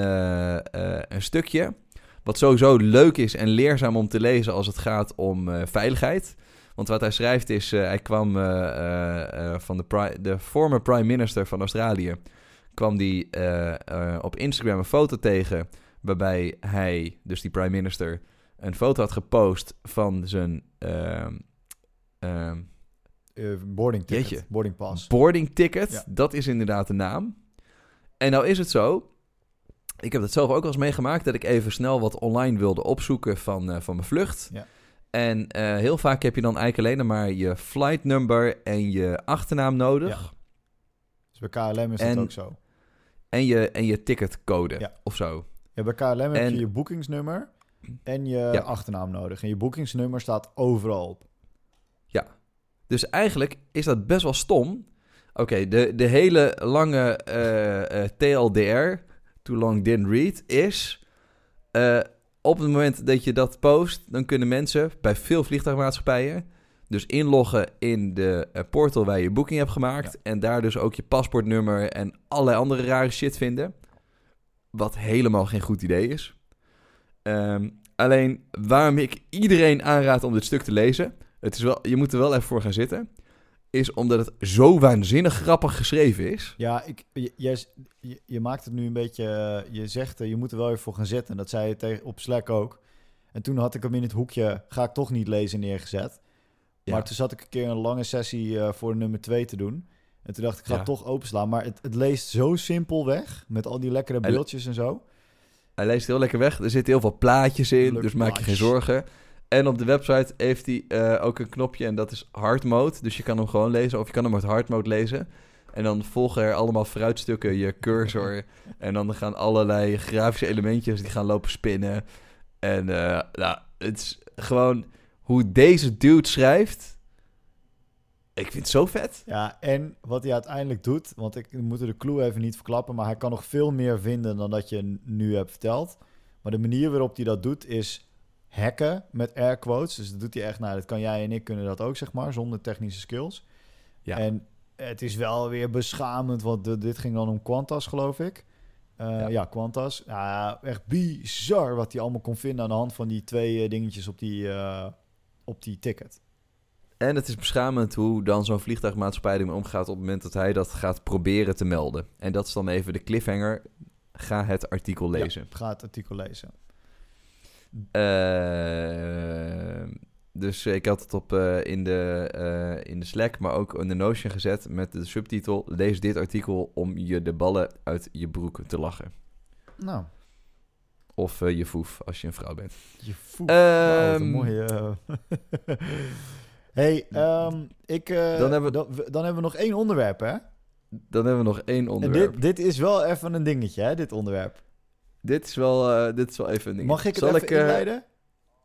een stukje wat sowieso leuk is en leerzaam om te lezen als het gaat om veiligheid. Want wat hij schrijft is, hij kwam van de, de former prime minister van Australië, kwam die eh, eh, op Instagram een foto tegen, waarbij hij, dus die prime minister, een foto had gepost van zijn ehm, ehm, eh, boarding ticket, Jeetje. boarding pass. Boarding ticket, Ja. dat is inderdaad de naam. En nou is het zo, ik heb dat zelf ook wel eens meegemaakt, dat ik even snel wat online wilde opzoeken van, van mijn vlucht. Ja. En heel vaak heb je dan eigenlijk alleen maar je flight number en je achternaam nodig. Ja. Dus bij KLM is En- dat ook zo. En, je, en je ticketcode Ja. of zo. Ja, bij KLM heb je je boekingsnummer en je Ja. achternaam nodig. En je boekingsnummer staat overal op. Dus eigenlijk is dat best wel stom. Oké, de, de hele lange eh, eh, TLDR, Too Long Didn't Read, is... eh, op het moment dat je dat post, dan kunnen mensen bij veel vliegtuigmaatschappijen... dus inloggen in de eh, portal waar je je boeking hebt gemaakt... en daar dus ook je paspoortnummer en allerlei andere rare shit vinden. Wat helemaal geen goed idee is. Ehm, alleen waarom ik iedereen aanraad om dit stuk te lezen... Het is wel, je moet er wel even voor gaan zitten. Is omdat het zo waanzinnig grappig geschreven is. Ja, ik, je, jij- je, je maakt het nu een beetje... eh, Je zegt, je moet er wel even voor gaan zitten. Dat zei je tegen, op Slack ook. En toen had ik hem in het hoekje, ga ik toch niet lezen, neergezet. Ja. Maar toen zat ik een keer een lange sessie eh, voor nummer 2 te doen. En toen dacht ik, ik ga Ja. het toch openslaan. Maar het, het leest zo simpel weg, met al die lekkere beeldjes en zo. Hij leest heel lekker weg. Er zitten heel veel plaatjes in, dus maak je geen zorgen. En op de website heeft hij eh, ook een knopje en dat is hard mode. Dus je kan hem gewoon lezen of je kan hem met hard mode lezen. En dan volgen er allemaal vooruitstukken, je cursor. en dan gaan allerlei grafische elementjes die gaan lopen spinnen. En eh, nou, het is gewoon hoe deze dude schrijft. Ik vind het zo vet. Ja, en wat hij uiteindelijk doet, want ik we moeten de clue even niet verklappen, maar hij kan nog veel meer vinden dan dat je nu hebt verteld. Maar de manier waarop hij dat doet is hacken met air quotes. Dus dat doet hij echt, nou, dat kan jij en ik kunnen dat ook, zeg maar, zonder technische skills. Ja. En het is wel weer beschamend, want de- dit ging dan om Qantas, geloof ik. Eh, Ja. ja. Qantas. Ja, echt bizar wat hij allemaal kon vinden aan de hand van die twee eh, dingetjes op die, eh, op die ticket. En het is beschamend hoe dan zo'n vliegtuigmaatschappij ermee omgaat op het moment dat hij dat gaat proberen te melden. En dat is dan even de cliffhanger. Ga het artikel lezen. Ja, ga het artikel lezen. Eh, dus ik had het op eh, in, de, eh, in de Slack, maar ook in de Notion gezet met de subtitel: Lees dit artikel om je de ballen uit je broek te lachen. Nou, Of eh, je foef als je een vrouw bent. Je wat een Ehm, mooie. eh. hey, ehm, ik, eh, Dan hebben we- dan, hebben we nog één onderwerp, hè? Dan hebben we nog één onderwerp. dit, dit is wel even een dingetje, hè? Dit onderwerp. Dit, is wel, dit is wel even een ding. Mag ik het Zal even ik, inleiden?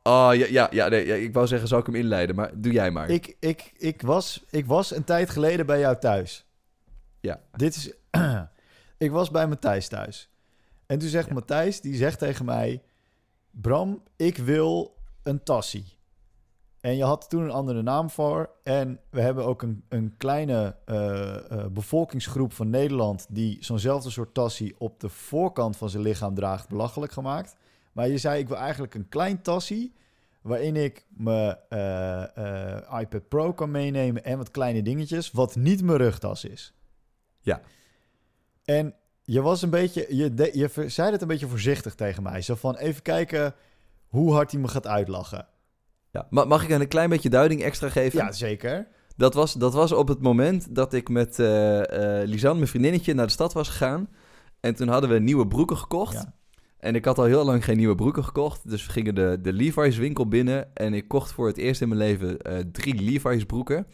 Oh ja, ja, ja, nee, ja, ik wou zeggen, zal ik hem inleiden, maar doe jij maar. Ik, ik, ik, was, ik was een tijd geleden bij jou thuis. Ja. Dit is. ik was bij Matthijs thuis. En toen zegt Ja. Matthijs, die zegt tegen mij: Bram, ik wil een tassie. En je had toen een andere naam voor. En we hebben ook een, een kleine eh, eh, bevolkingsgroep van Nederland die zo'nzelfde soort tassie op de voorkant van zijn lichaam draagt, belachelijk gemaakt. Maar je zei: Ik wil eigenlijk een klein tassie waarin ik mijn eh, iPad Pro kan meenemen en wat kleine dingetjes, wat niet mijn rugtas is. Ja. En je was een beetje, je, de- je ver- zei het een beetje voorzichtig tegen mij. Zo van, even kijken hoe hard hij me gaat uitlachen. Ja. Ma- Mag ik een klein beetje duiding extra geven? Ja, zeker. Dat was, dat was op het moment dat ik met eh Lisanne, mijn vriendinnetje, naar de stad was gegaan. En toen hadden we nieuwe broeken gekocht. Ja. En ik had al heel lang geen nieuwe broeken gekocht. Dus we gingen de, de Levi's winkel binnen. En ik kocht voor het eerst in mijn leven eh, drie Levi's broeken.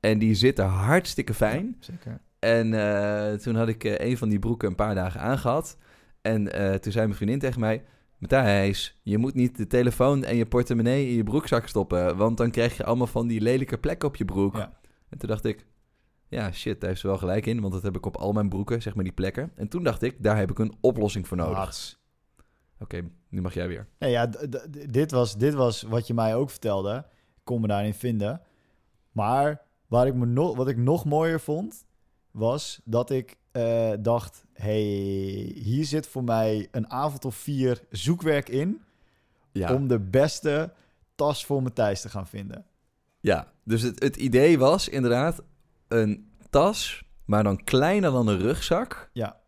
En die zitten hartstikke fijn. Zeker. En eh, toen had ik eh, een van die broeken een paar dagen aangehad. En eh, toen zei mijn vriendin tegen mij... Matthijs, je moet niet de telefoon en je portemonnee in je broekzak stoppen... want dan krijg je allemaal van die lelijke plekken op je broek. Ja. En toen dacht ik... Ja, shit, daar heeft ze wel gelijk in... want dat heb ik op al mijn broeken, zeg maar die plekken. En toen dacht ik, daar heb ik een oplossing voor nodig. Oké, nu mag jij weer. Nee, ja, dit, was, dit was wat je mij ook vertelde. Ik kon me daarin vinden. Maar waar ik me nog, wat ik nog mooier vond, was dat ik eh, dacht... hey, hier zit voor mij een avond of vier zoekwerk in... Ja, om de beste tas voor Matthijs te gaan vinden. ja. dus het, het idee was inderdaad een tas... maar dan kleiner dan een rugzak... Ja.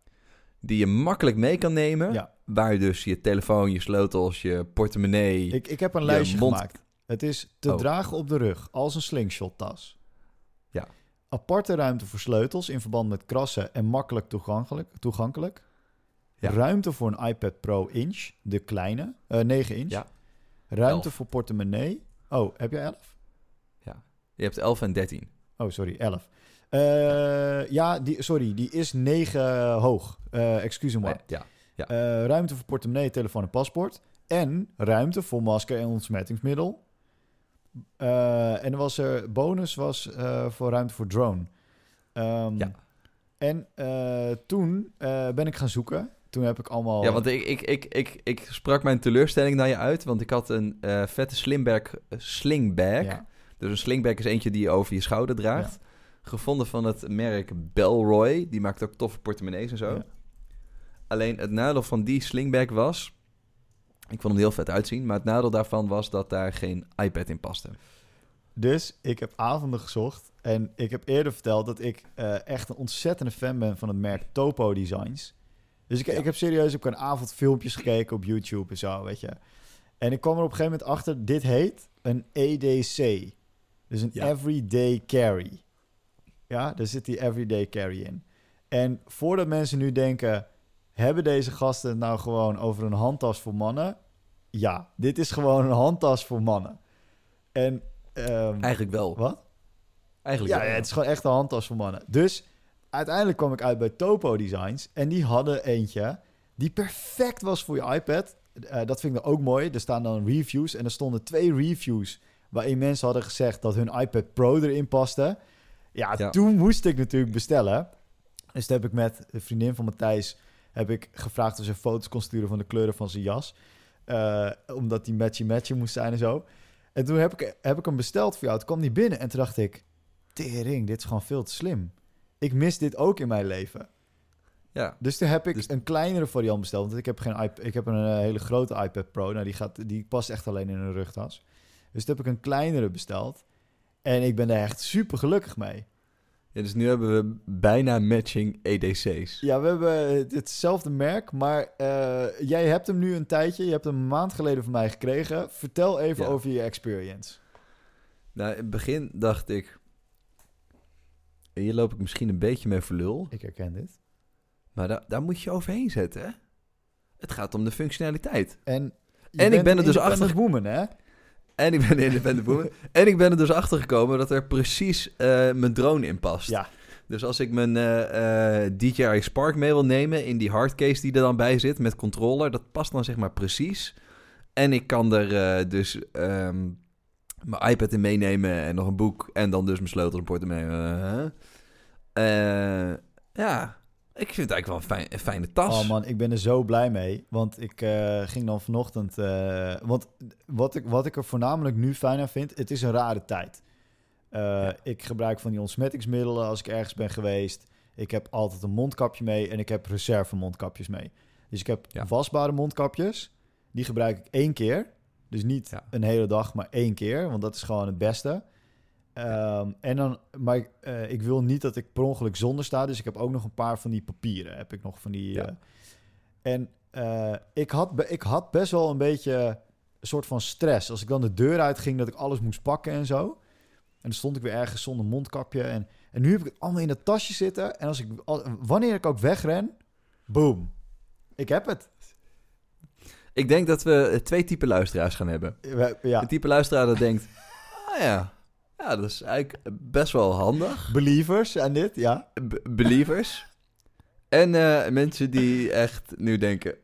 die je makkelijk mee kan nemen... Ja. Waar dus je telefoon, je sleutels, je portemonnee. Ik, ik heb een Je lijstje mond- gemaakt. Het is te Oh. dragen op de rug als een slingshot tas. Ja. Aparte ruimte voor sleutels in verband met krassen en makkelijk toegankelijk. toegankelijk. Ja. Ruimte voor een iPad Pro Inch, de kleine, eh 9 inch. Ja. Ruimte Elf. voor portemonnee. Oh, heb jij 11? Je hebt 11 en 13. Oh, sorry, 11. Eh, ja, die, sorry, die is 9 hoog. Eh excuus me. Ja. ja. Ruimte voor portemonnee, telefoon en paspoort. En ruimte voor masker en ontsmettingsmiddel. Eh, en er was er bonus was eh, voor ruimte voor drone. Ehm, Ja. En eh, toen ben ik gaan zoeken. Toen heb ik allemaal. Ja, want ik, ik, ik, ik, ik sprak mijn teleurstelling naar je uit, want ik had een vette slimbag, slingbag. Ja. Dus een slingbag is eentje die je over je schouder draagt. Gevonden van het merk Belroy. Die maakt ook toffe portemonnees en zo. Ja. Alleen het nadeel van die slingbag was... Ik vond hem heel vet uitzien. Maar het nadeel daarvan was dat daar geen iPad in paste. Dus ik heb avonden gezocht. En ik heb eerder verteld dat ik eh, echt een ontzettende fan ben van het merk Topo Designs. Dus ik, Ja. ik heb serieus ook een avond filmpjes gekeken op YouTube en zo, weet je. En ik kwam er op een gegeven moment achter, dit heet een EDC. Dus een Ja. Everyday Carry. Ja, daar zit die Everyday Carry in. En voordat mensen nu denken, hebben deze gasten het nou gewoon over een handtas voor mannen? Ja, dit is gewoon een handtas voor mannen. En... ehm, Eigenlijk wel. wat? Eigenlijk Ja, wel. ja, het is gewoon echt een handtas voor mannen. Dus uiteindelijk kwam ik uit bij Topo Designs. En die hadden eentje die perfect was voor je iPad. Eh, dat vind ik dan ook mooi. Er staan dan reviews. En er stonden twee reviews waarin mensen hadden gezegd dat hun iPad Pro erin paste. Ja, Ja. toen moest ik natuurlijk bestellen. Dus toen heb ik met een vriendin van Matthijs heb ik gevraagd of ze foto's kon sturen van de kleuren van zijn jas. Eh, omdat die matchy-matchy moest zijn en zo. En toen heb ik, heb ik hem besteld voor jou. Toen kwam die binnen en toen dacht ik... Tering, dit is gewoon veel te slim. Ik mis dit ook in mijn leven. Ja. Dus toen heb ik Dus- een kleinere variant besteld. Want ik heb, geen iP ik heb een eh, hele grote iPad Pro. Nou, die, gaat, die past echt alleen in een rugtas. Dus toen heb ik een kleinere besteld. En ik ben daar echt super gelukkig mee. Ja, dus nu hebben we bijna matching EDC's. Ja, we hebben hetzelfde merk. Maar eh, jij hebt hem nu een tijdje. Je hebt hem een maand geleden van mij gekregen. Vertel even Ja. over je experience. Nou, in het begin dacht ik... Hier loop ik misschien een beetje mee voor lul. Ik herken dit. Maar da- daar moet je overheen zetten, hè? Het gaat om de functionaliteit. En, En ik ben er dus achter- woman, hè? En ik ben de independent woman. en ik ben er dus achter gekomen dat er precies eh, mijn drone in past. Ja. Dus als ik mijn eh, eh, DJI Spark mee wil nemen in die hardcase die er dan bij zit met controller, dat past dan zeg maar precies. En ik kan er dus ehm, mijn iPad in meenemen en nog een boek en dan dus mijn sleutel en portemonnee. Ja, ik vind het eigenlijk wel een, fijn, een fijne tas. Oh man, ik ben er zo blij mee. Want ik eh, ging dan vanochtend... eh, want wat ik, wat ik er voornamelijk nu fijn aan vind... Het is een rare tijd. Eh, Ik gebruik van die ontsmettingsmiddelen als ik ergens ben geweest. Ik heb altijd een mondkapje mee en ik heb reserve mondkapjes mee. Dus ik heb Ja. wasbare mondkapjes. Die gebruik ik één keer. Dus niet Ja. een hele dag, maar één keer. Want dat is gewoon het beste. Ehm, en dan, maar ik, eh, ik wil niet dat ik per ongeluk zonder sta. Dus ik heb ook nog een paar van die papieren. Heb ik nog van die. Ja. eh, en eh, ik, had, ik had best wel een beetje een soort van stress. Als ik dan de deur uitging, dat ik alles moest pakken en zo. En dan stond ik weer ergens zonder mondkapje. En, en nu heb ik het allemaal in dat tasje zitten. En als ik, wanneer ik ook wegren, boom. Ik heb het. Ik denk dat we twee typen luisteraars gaan hebben. Ja, Een type luisteraar dat denkt, ah ja, ja, dat is eigenlijk best wel handig. believers en dit, ja. B- believers. en eh, mensen die echt nu denken,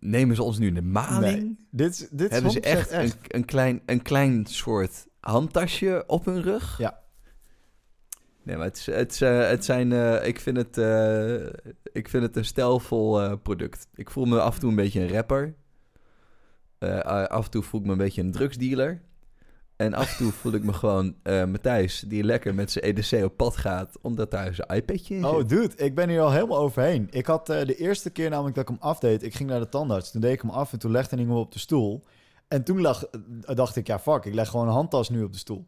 nemen ze ons nu in de maling? Nee, dit, dit Hebben ze 100% echt, Een, een, klein, een klein soort handtasje op hun rug? Ja. Nee, maar het, is- het, is, eh, het zijn, eh, ik, vind het, ik vind het een stijlvol product. Ik voel me af en toe een beetje een rapper. Af en toe voel ik me een beetje een drugsdealer. En af en toe voel ik me gewoon eh Matthijs, die lekker met zijn EDC op pad gaat, omdat daar zijn iPadje in Oh, dude, ik ben hier al helemaal overheen. Ik had eh, de eerste keer namelijk dat ik hem afdeed, ik ging naar de tandarts. Toen deed ik hem af en toen legde ik hem op de stoel. En toen lag, eh, dacht ik, ja fuck, ik leg gewoon een handtas nu op de stoel.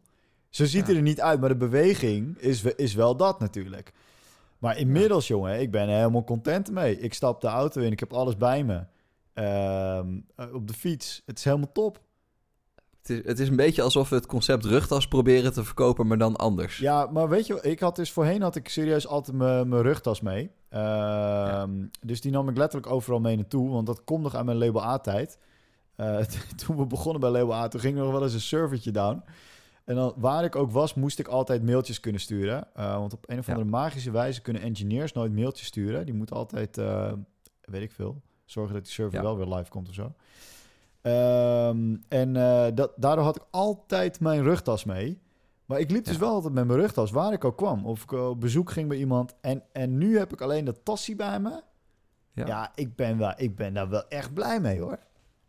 Zo ziet Ja. hij er niet uit, maar de beweging is, is wel dat natuurlijk. Maar inmiddels, jongen, ik ben er helemaal content mee. Ik stap de auto in, ik heb alles bij me. Ehm, eh, op de fiets, het is helemaal top. Het is, het is een beetje alsof we het concept rugtas proberen te verkopen, maar dan anders. Ja, maar weet je, ik had dus voorheen had ik serieus altijd mijn rugtas mee. Ehm, Dus die nam ik letterlijk overal mee naartoe, want dat komt nog aan mijn label A-tijd. Eh, toen we begonnen bij label A, toen ging er nog wel eens een servertje down. En dan, waar ik ook was, moest ik altijd mailtjes kunnen sturen. Eh, want op een of Ja. andere magische wijze kunnen engineers nooit mailtjes sturen. Die moeten altijd, eh, weet ik veel, zorgen dat die server Ja. wel weer live komt of zo. Ehm, en eh, dat, daardoor had ik altijd mijn rugtas mee. Maar ik liep dus Ja. wel altijd met mijn rugtas waar ik ook kwam. Of ik op bezoek ging bij iemand. En, en nu heb ik alleen dat tassie bij me. Ja, Ja. ik, ben wel, ik ben daar wel echt blij mee hoor.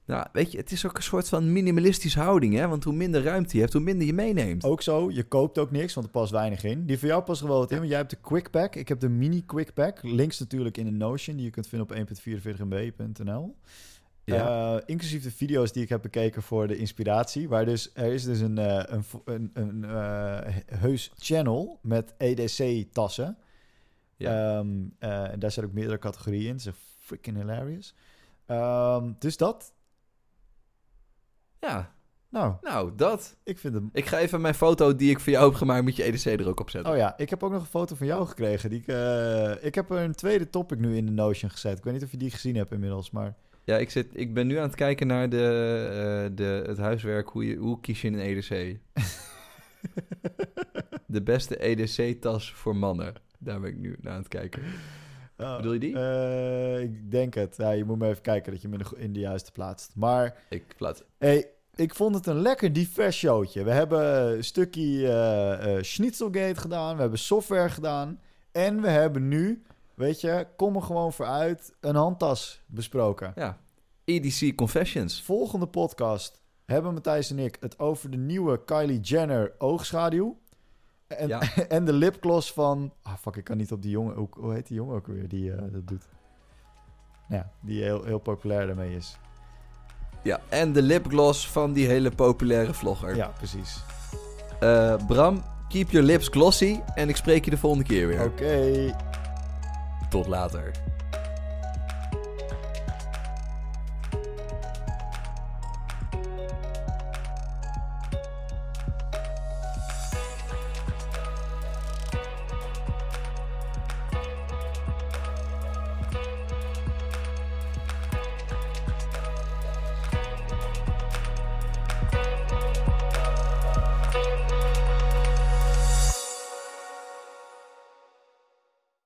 Nou, weet je, het is ook een soort van minimalistische houding, hè? Want hoe minder ruimte je hebt, hoe minder je meeneemt. Ook zo, je koopt ook niks, want er past weinig in. Die van jou past wel wat in, want jij hebt de Quick Pack. Ik heb de Mini Quick Pack. Links natuurlijk in de Notion, die je kunt vinden op 1.44mb.nl. Ja. Eh, inclusief de video's die ik heb bekeken voor de inspiratie. Waar dus, er is dus een, eh, een, een, een eh, heus channel met EDC-tassen. Ja. Ehm, eh, en daar zijn ook meerdere categorieën in. Ze zijn freaking hilarious. Ehm, dus dat, ja, nou, nou, dat. ik vind hem... Ik ga even mijn foto die ik voor jou heb gemaakt met je EDC er ook op zetten. Oh ja, ik heb ook nog een foto van jou gekregen. Die ik, ik heb een tweede topic nu in de Notion gezet. Ik weet niet of je die gezien hebt inmiddels, maar... Ja, ik, zit, ik ben nu aan het kijken naar de, eh, de, het huiswerk. Hoe, je, hoe kies je een EDC? de beste EDC-tas voor mannen. Daar ben ik nu naar aan het kijken. Oh, Bedoel je die? eh, ik denk het. Ja, je moet maar even kijken dat je hem in de, go- in de juiste plaatst. Maar Ik plaats. hey, ik vond het een lekker divers showtje. We hebben een stukje eh, Schnitzelgate gedaan. We hebben software gedaan. En we hebben nu, weet je, kom er gewoon voor uit, een handtas besproken. Ja. EDC Confessions. Volgende podcast hebben Matthijs en ik het over de nieuwe Kylie Jenner oogschaduw. En, Ja. en de lipgloss van... Ah, fuck, ik kan niet op die jongen... Hoe, hoe heet die jongen ook weer die eh, dat doet? Ja, die heel, heel populair daarmee is. Ja, en de lipgloss van die hele populaire vlogger. Ja, precies. Eh, Bram, keep your lips glossy. En ik spreek je de volgende keer weer. Oké. Tot later.